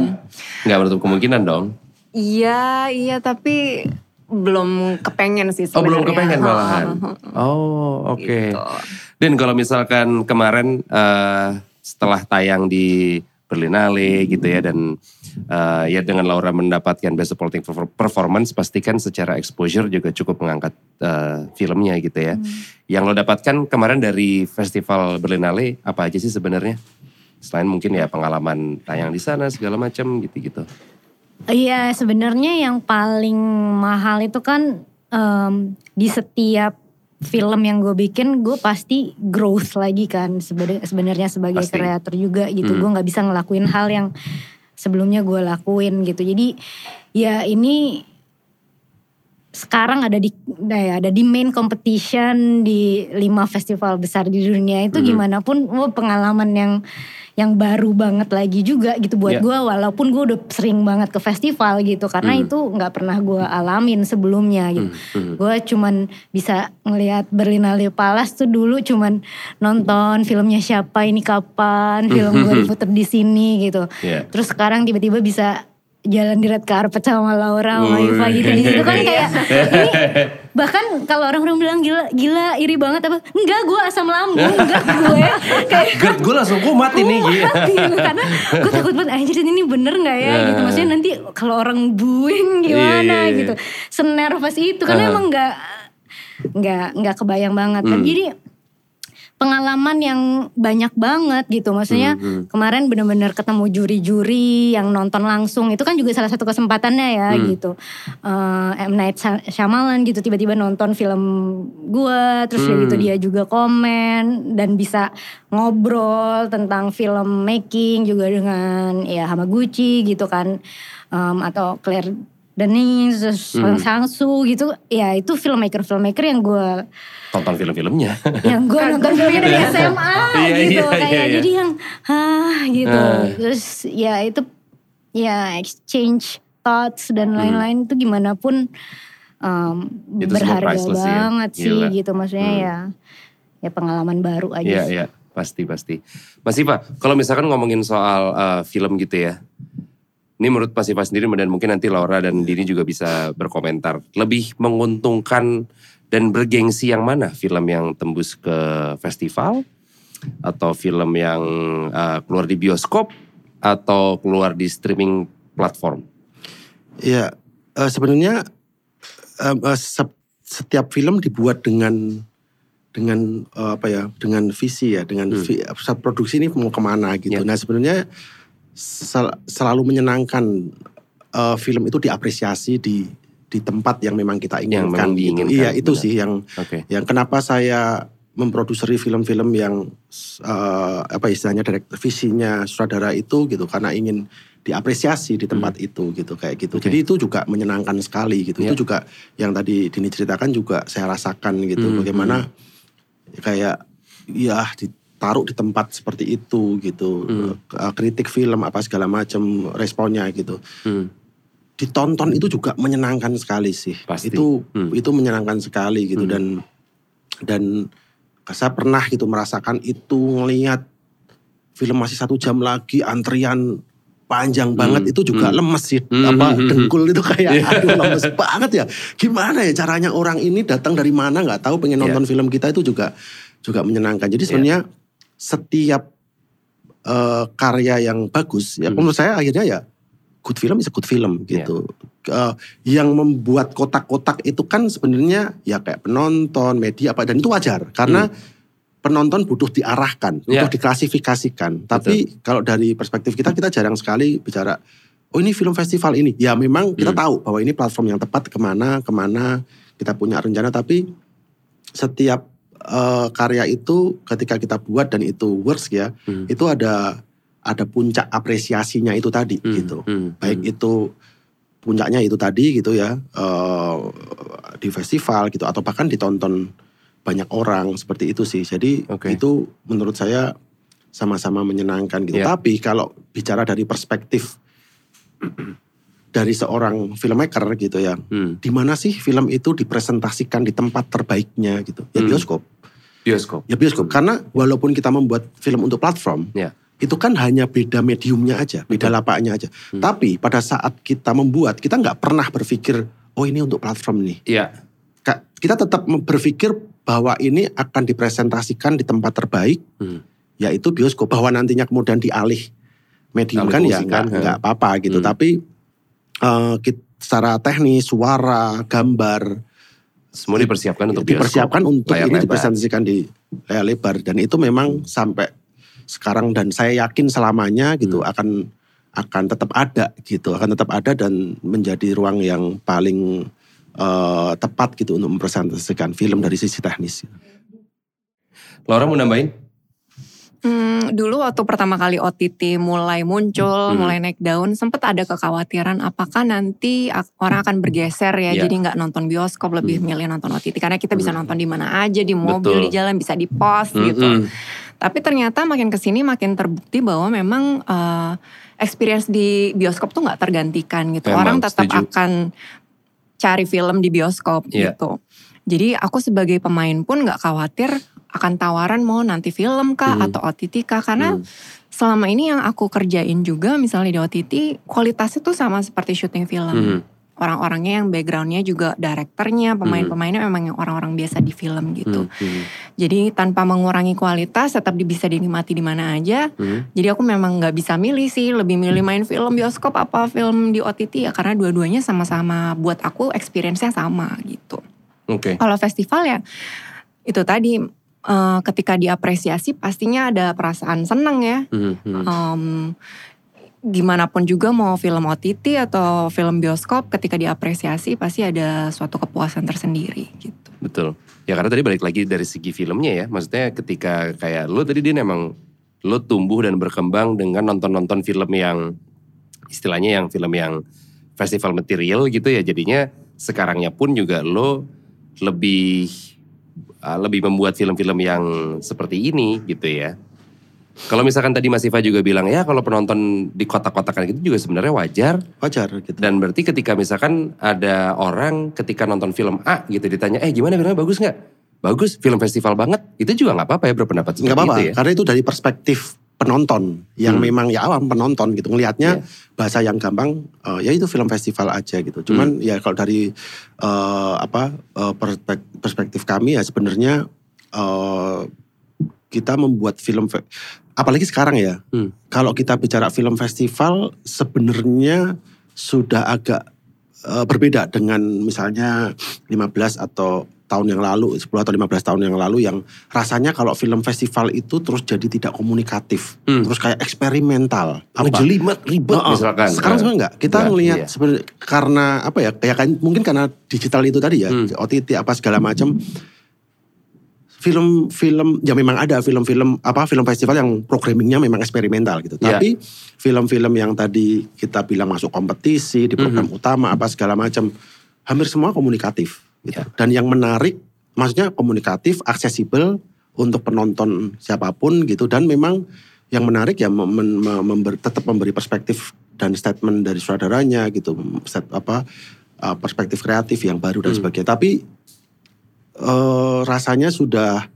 nggak menutup kemungkinan dong. Iya iya tapi belum kepengen sih sebenarnya. Oh belum kepengen malahan. *laughs* oh oke. Okay. Gitu. Dan kalau misalkan kemarin uh, setelah tayang di Berlinale gitu ya dan uh, ya dengan Laura mendapatkan Best Supporting Performance pastikan secara exposure juga cukup mengangkat uh, filmnya gitu ya. Hmm. Yang lo dapatkan kemarin dari Festival Berlinale apa aja sih sebenarnya? Selain mungkin ya pengalaman tayang di sana segala macam gitu-gitu. Iya sebenarnya yang paling mahal itu kan um, di setiap film yang gue bikin gue pasti growth lagi kan sebenarnya sebagai kreator juga gitu. Hmm. gue nggak bisa ngelakuin hal yang sebelumnya gue lakuin gitu. Jadi ya ini sekarang ada di ya, ada di main competition di lima festival besar di dunia itu hmm. gimana pun pengalaman yang yang baru banget lagi juga gitu buat yeah. gue walaupun gue udah sering banget ke festival gitu karena mm. itu nggak pernah gue alamin sebelumnya gitu mm. Mm. gue cuman bisa ngelihat Berlinale Palace tuh dulu cuman nonton filmnya siapa ini kapan film gue *laughs* diputer di sini gitu yeah. terus sekarang tiba-tiba bisa jalan di red carpet sama Laura sama Iva gitu di situ kan *laughs* kayak ini bahkan kalau orang-orang bilang gila gila iri banget apa enggak gue asam lambung *laughs* enggak gue kayak *laughs* gue langsung kumat ini gitu karena gue takut banget anjir ini bener nggak ya nah. gitu maksudnya nanti kalau orang buing gimana yeah, yeah, yeah. gitu senervous itu karena uh -huh. emang nggak nggak nggak kebayang banget hmm. jadi pengalaman yang banyak banget gitu. Maksudnya hmm, hmm. kemarin bener-bener ketemu juri-juri yang nonton langsung itu kan juga salah satu kesempatannya ya hmm. gitu. Uh, M Night Shyamalan gitu tiba-tiba nonton film gue, terus hmm. gitu dia juga komen dan bisa ngobrol tentang film making juga dengan ya Hamaguchi gitu kan um, atau Claire Denis, hmm. Sangsu gitu. Ya itu filmmaker-filmmaker yang gue tonton film-filmnya. Yang gue nonton filmnya dari SMA iya, gitu. Iya, kayak iya, iya. jadi yang ah gitu. Uh. Terus ya itu ya exchange thoughts dan Hmm. lain-lain itu gimana pun um, Itu berharga ya. banget sih Gila. gitu maksudnya Hmm. ya ya pengalaman baru aja Iya, sih. iya, pasti pasti. Mas Iva, kalau misalkan ngomongin soal uh, film gitu ya. Ini menurut Mas Iva sendiri dan mungkin nanti Laura dan Dini juga bisa berkomentar. Lebih menguntungkan dan bergengsi yang mana? Film yang tembus ke festival atau film yang uh, keluar di bioskop atau keluar di streaming platform? Ya, eh, sebenarnya se- setiap film dibuat dengan dengan eh, apa ya, dengan visi ya, dengan Hmm. vi- produksi ini mau ke mana gitu. Ya. Nah sebenarnya sel- selalu menyenangkan eh, film itu diapresiasi di di tempat yang memang kita Yang inginkan. memang gitu. diinginkan, Iya itu benar. sih yang Oke. yang kenapa saya memproduksi film-film yang eh, apa istilahnya direct visinya sutradara itu gitu karena ingin diapresiasi di tempat itu gitu kayak gitu. Hmm. Oke. Jadi itu juga menyenangkan sekali gitu. Ya. Itu juga yang tadi Dini ceritakan juga saya rasakan gitu Hmm, bagaimana kayak ya ditaruh di tempat seperti itu gitu. Hmm. Eh, Kritik film apa segala macam responnya gitu Hmm. ditonton itu juga menyenangkan sekali sih. Pasti. Itu Hmm. itu menyenangkan sekali gitu Hmm. dan dan saya pernah gitu merasakan itu ngelihat film masih satu jam lagi antrian panjang banget Hmm. itu juga Hmm. lemes sih Hmm. apa Hmm. dengkul itu kayak Iya. *laughs* aduh lemes banget ya gimana ya caranya orang ini datang dari mana nggak tahu pengen Iya. nonton film kita itu juga juga menyenangkan jadi sebenarnya setiap eh, karya yang bagus ya Hmm. menurut saya akhirnya ya good film is a good film gitu. Eh, yang membuat kotak-kotak itu kan sebenarnya ya kayak penonton, media apa dan itu wajar karena penonton butuh diarahkan, Iya. butuh diklasifikasikan. Tapi kalau dari perspektif kita kita jarang sekali bicara oh ini film festival ini. Ya memang kita Hmm. tahu bahwa ini platform yang tepat ke mana ke mana kita punya rencana tapi setiap eh, karya itu ketika kita buat dan itu works ya Hmm. itu ada ada puncak apresiasinya itu tadi Hmm. gitu Hmm. baik itu puncaknya itu tadi gitu ya eh, di festival gitu atau bahkan ditonton banyak orang seperti itu sih jadi Oke. itu menurut saya sama-sama menyenangkan gitu Iya. tapi kalau bicara dari perspektif dari seorang filmmaker gitu ya Hmm. di mana sih film itu dipresentasikan di tempat terbaiknya gitu ya Hmm. bioskop Bioskop. ya bioskop karena walaupun kita membuat film untuk platform Ya. itu kan hanya beda mediumnya aja beda lapaknya aja Hmm. tapi pada saat kita membuat kita nggak pernah berpikir oh ini untuk platform nih Iya. Kita tetap berpikir bahwa ini akan dipresentasikan di tempat terbaik Hmm. yaitu bioskop bahwa nantinya kemudian dialih medium Alih kan ya fungsikan, nggak nggak apa-apa gitu Hmm. tapi eh, secara teknis suara gambar Semua dipersiapkan untuk bioskop. dipersiapkan untuk layar ini lebar. dipresentasikan di layar lebar dan itu memang sampai sekarang dan saya yakin selamanya gitu Hmm. akan akan tetap ada gitu akan tetap ada dan menjadi ruang yang paling eh, tepat gitu untuk mempresentasikan film dari sisi teknis. Laura mau nambahin? Hmm, dulu waktu pertama kali OTT mulai muncul, Hmm. mulai naik daun, sempat ada kekhawatiran apakah nanti orang akan bergeser ya, Iya. jadi nggak nonton bioskop, lebih Hmm. milih nonton OTT karena kita bisa Hmm. nonton di mana aja, di mobil, Betul. di jalan, bisa di pos gitu. Mm-mm. Tapi ternyata makin ke sini makin terbukti bahwa memang eh, experience di bioskop tuh nggak tergantikan gitu. Memang, Orang tetap setuju. akan cari film di bioskop Iya. gitu. Jadi aku sebagai pemain pun nggak khawatir akan tawaran mau nanti film kah Hmm. atau OTT kah karena Hmm. selama ini yang aku kerjain juga misalnya di OTT kualitasnya tuh sama seperti syuting film. Hmm. Orang-orangnya yang backgroundnya juga direkturnya, pemain-pemainnya memang yang orang-orang biasa di film gitu. Hmm. Hmm. Jadi tanpa mengurangi kualitas tetap bisa dinikmati di mana aja. Hmm. Jadi aku memang nggak bisa milih sih, lebih milih main film bioskop apa film di OTT ya karena dua-duanya sama-sama buat aku experience-nya sama gitu. Oke. Kalau festival ya itu tadi eh, ketika diapresiasi pastinya ada perasaan senang ya. Hmm. Hmm. Em, gimana pun juga mau film OTT atau film bioskop ketika diapresiasi pasti ada suatu kepuasan tersendiri gitu. Betul. Ya karena tadi balik lagi dari segi filmnya ya. Maksudnya ketika kayak lo tadi dia emang lo tumbuh dan berkembang dengan nonton-nonton film yang istilahnya yang film yang festival material gitu ya. Jadinya sekarangnya pun juga lo lebih uh, lebih membuat film-film yang seperti ini gitu ya. Kalau misalkan tadi Mas Iva juga bilang ya kalau penonton di kotak-kotakan gitu juga sebenarnya wajar. Wajar gitu. Dan berarti ketika misalkan ada orang ketika nonton film A gitu ditanya, eh gimana filmnya bagus nggak? Bagus, film festival banget. Itu juga nggak apa-apa ya berpendapat Nggak apa-apa, ya. karena itu dari perspektif penonton yang Hmm. memang ya awam penonton gitu ngelihatnya Iya. bahasa yang gampang eh, ya itu film festival aja gitu. Cuman Hmm. ya kalau dari eh, apa eh, perspek- perspektif kami ya sebenarnya eh, kita membuat film apalagi sekarang ya. Hmm. Kalau kita bicara film festival sebenarnya sudah agak eh, berbeda dengan misalnya 15 atau tahun yang lalu, 10 atau 15 tahun yang lalu yang rasanya kalau film festival itu terus jadi tidak komunikatif, Hmm. terus kayak eksperimental. Apa? Ngejelimet, ribet Heeh. misalkan. Sekarang sebenarnya enggak. Kita Enggak, ngelihat iya. sebenarnya karena apa ya? Kayak mungkin karena digital itu tadi ya, Hmm. OTT apa segala macam. Film-film ya memang ada film-film apa film festival yang programmingnya memang eksperimental gitu. Iya. Tapi film-film yang tadi kita bilang masuk kompetisi di program Mhm. utama apa segala macam hampir semua komunikatif gitu. Iya. Dan yang menarik maksudnya komunikatif, aksesibel untuk penonton siapa pun gitu dan memang yang menarik ya mem- mem- memberi, tetap memberi perspektif dan statement dari saudaranya gitu set, apa uh, perspektif kreatif yang baru dan Hmm. sebagainya tapi eh, rasanya sudah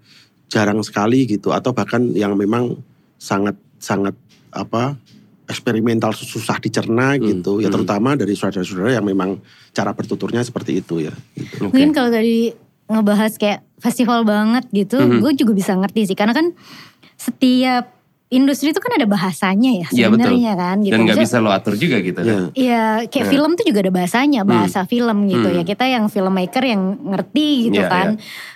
jarang sekali gitu atau bahkan yang memang sangat sangat apa eksperimental susah dicerna Hmm, gitu ya hmm. terutama dari saudara-saudara yang memang cara bertuturnya seperti itu ya gitu. Mungkin kalau tadi ngebahas kayak festival banget gitu, Mhm. gue juga bisa ngerti sih. Karena kan setiap industri itu kan ada bahasanya ya Iya, sebenarnya kan. Gitu. Dan nggak bisa lo atur juga gitu Ya. kan. Iya, kayak Nah. film tuh juga ada bahasanya, bahasa film gitu Hmm. ya. Kita yang filmmaker yang ngerti gitu Iya, kan.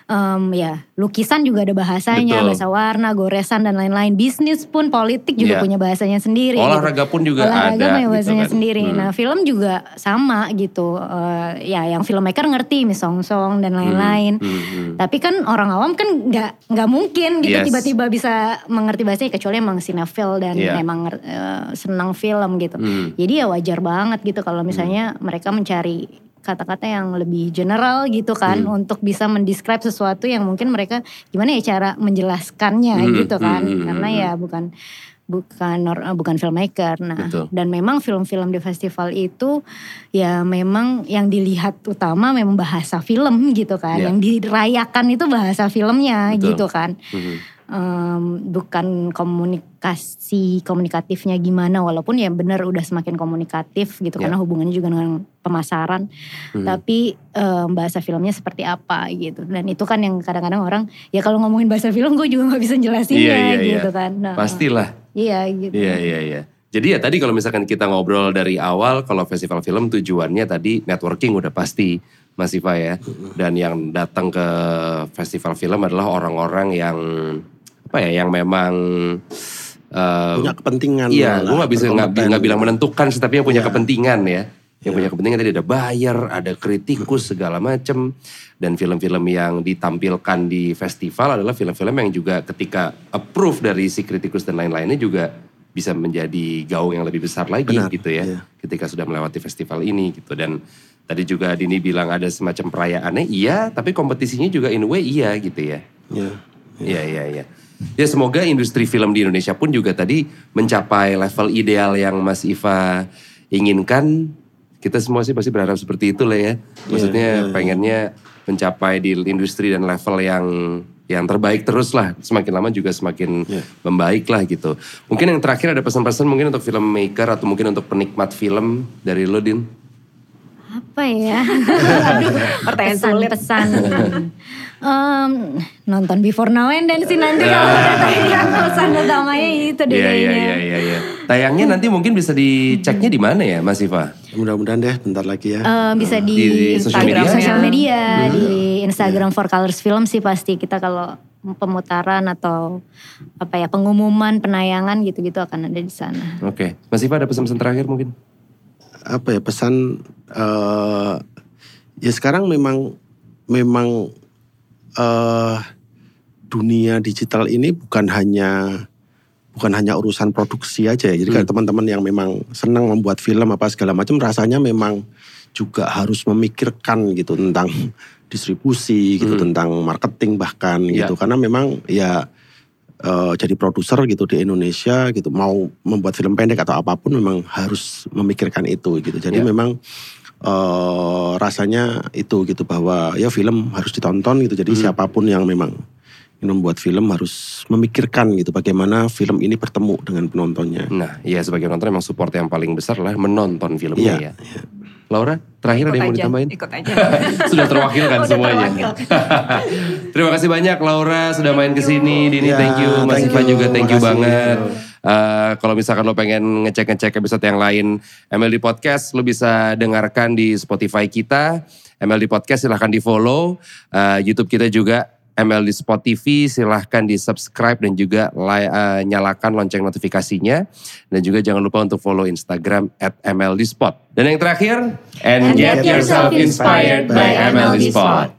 Em, ya, lukisan juga ada bahasanya, Betul. bahasa warna, goresan dan lain-lain. Bisnis pun, politik juga Iya. punya bahasanya sendiri. gitu. Olahraga pun juga Olahraga ada. punya gitu bahasanya kan. sendiri. Hmm. Nah, film juga sama gitu. Eh, ya, yang filmmaker ngerti, misong-song dan lain-lain. Hmm, hmm. Tapi kan orang awam kan nggak nggak mungkin gitu Yes. tiba-tiba bisa mengerti bahasanya kecuali emang sinetron dan Iya. emang eh, senang film gitu. Hmm. Jadi ya wajar banget gitu kalau misalnya mereka mencari kata-kata yang lebih general gitu kan Hmm. untuk bisa mendescribe sesuatu yang mungkin mereka gimana ya cara menjelaskannya Hmm, gitu kan. hmm, hmm, Karena hmm. ya bukan bukan nor- eh, bukan filmmaker. Nah, Betul. dan memang film-film di festival itu ya memang yang dilihat utama memang bahasa film gitu kan. Iya. Yang dirayakan itu bahasa filmnya Betul. gitu kan. Hmm. Em, bukan komunikasi komunikatifnya gimana walaupun ya benar udah semakin komunikatif gitu Ya. karena hubungannya juga dengan pemasaran Hmm. tapi em, bahasa filmnya seperti apa gitu dan itu kan yang kadang-kadang orang ya kalau ngomongin bahasa film gue juga nggak bisa jelasinnya Iya, iya, iya. gitu kan Nah, Pastilah. iya gitu Iya, iya, iya. Jadi ya tadi kalau misalkan kita ngobrol dari awal, kalau festival film tujuannya tadi networking udah pasti Mas Iva ya. Dan yang datang ke festival film adalah orang-orang yang apa ya, yang memang eh, punya kepentingan Iya, gue nggak bisa nggak bilang menentukan sih, tapi yang punya Iya. kepentingan ya. Yang Iya. punya kepentingan tadi ada buyer, ada kritikus segala macem. Dan film-film yang ditampilkan di festival adalah film-film yang juga ketika approve dari si kritikus dan lain-lainnya juga bisa menjadi gaung yang lebih besar lagi Benar, gitu ya. iya. Ketika sudah melewati festival ini gitu. Dan tadi juga Dini bilang ada semacam perayaannya, iya. Tapi kompetisinya juga in a way iya gitu ya. Iya. Iya, iya, iya. Ya semoga industri film di Indonesia pun juga tadi mencapai level ideal yang Mas Iva inginkan. Kita semua sih pasti berharap seperti itu lah ya. Maksudnya iya, iya. pengennya mencapai di industri dan level yang yang terbaik terus lah. Semakin lama juga semakin Iya. membaik lah gitu. Mungkin yang terakhir ada pesan-pesan mungkin untuk filmmaker atau mungkin untuk penikmat film dari lo Din. apa ya *laughs* Pertanyaan sulit. pesan-pesan *laughs* Em, nonton Before Now and Then sih nanti kalau Ya. udah tayang pesan utamanya itu deh Iya, iya, kayaknya. iya, iya, iya. Tayangnya nanti mungkin bisa diceknya di mana ya Mas Iva? Mudah-mudahan deh bentar lagi ya. Eh, bisa di, Di sosial Instagram media? sosial media, Hmm. di Instagram For Colors Film sih pasti kita kalau pemutaran atau apa ya pengumuman penayangan gitu-gitu akan ada di sana. Oke, Mas Iva ada pesan-pesan terakhir mungkin? apa ya pesan eh ya sekarang memang memang eh dunia digital ini bukan hanya bukan hanya urusan produksi aja ya. Jadi Hmm. kalau teman-teman yang memang senang membuat film apa segala macam rasanya memang juga harus memikirkan gitu tentang *laughs* distribusi gitu Hmm. tentang marketing bahkan Ya. gitu karena memang ya uh, jadi produser gitu di Indonesia gitu mau membuat film pendek atau apa pun memang harus memikirkan itu gitu. Jadi yeah. memang uh, rasanya itu gitu bahwa ya film harus ditonton gitu. Jadi hmm. siapa pun yang memang ingin membuat film harus memikirkan gitu bagaimana film ini bertemu dengan penontonnya. Nah, ya sebagai penonton memang support yang paling besar lah menonton filmnya ya. ya. Laura, terakhir ikut ada yang mau ditambahin? Ikut aja. *laughs* sudah terwakilkan *laughs* Udah semuanya. *laughs* Terima kasih banyak Laura sudah main ke sini. Dini ya, thank you, Mas Ivan juga thank you banget. Uh, kalau misalkan lo pengen ngecek-ngecek episode yang lain MLD Podcast, lo bisa dengarkan di Spotify kita. MLD Podcast silahkan di follow. Uh, YouTube kita juga MLD Spot TV silahkan di subscribe dan juga uh, nyalakan lonceng notifikasinya dan juga jangan lupa untuk follow Instagram at MLD Spot dan yang terakhir and, and get, get yourself inspired by MLD Spot.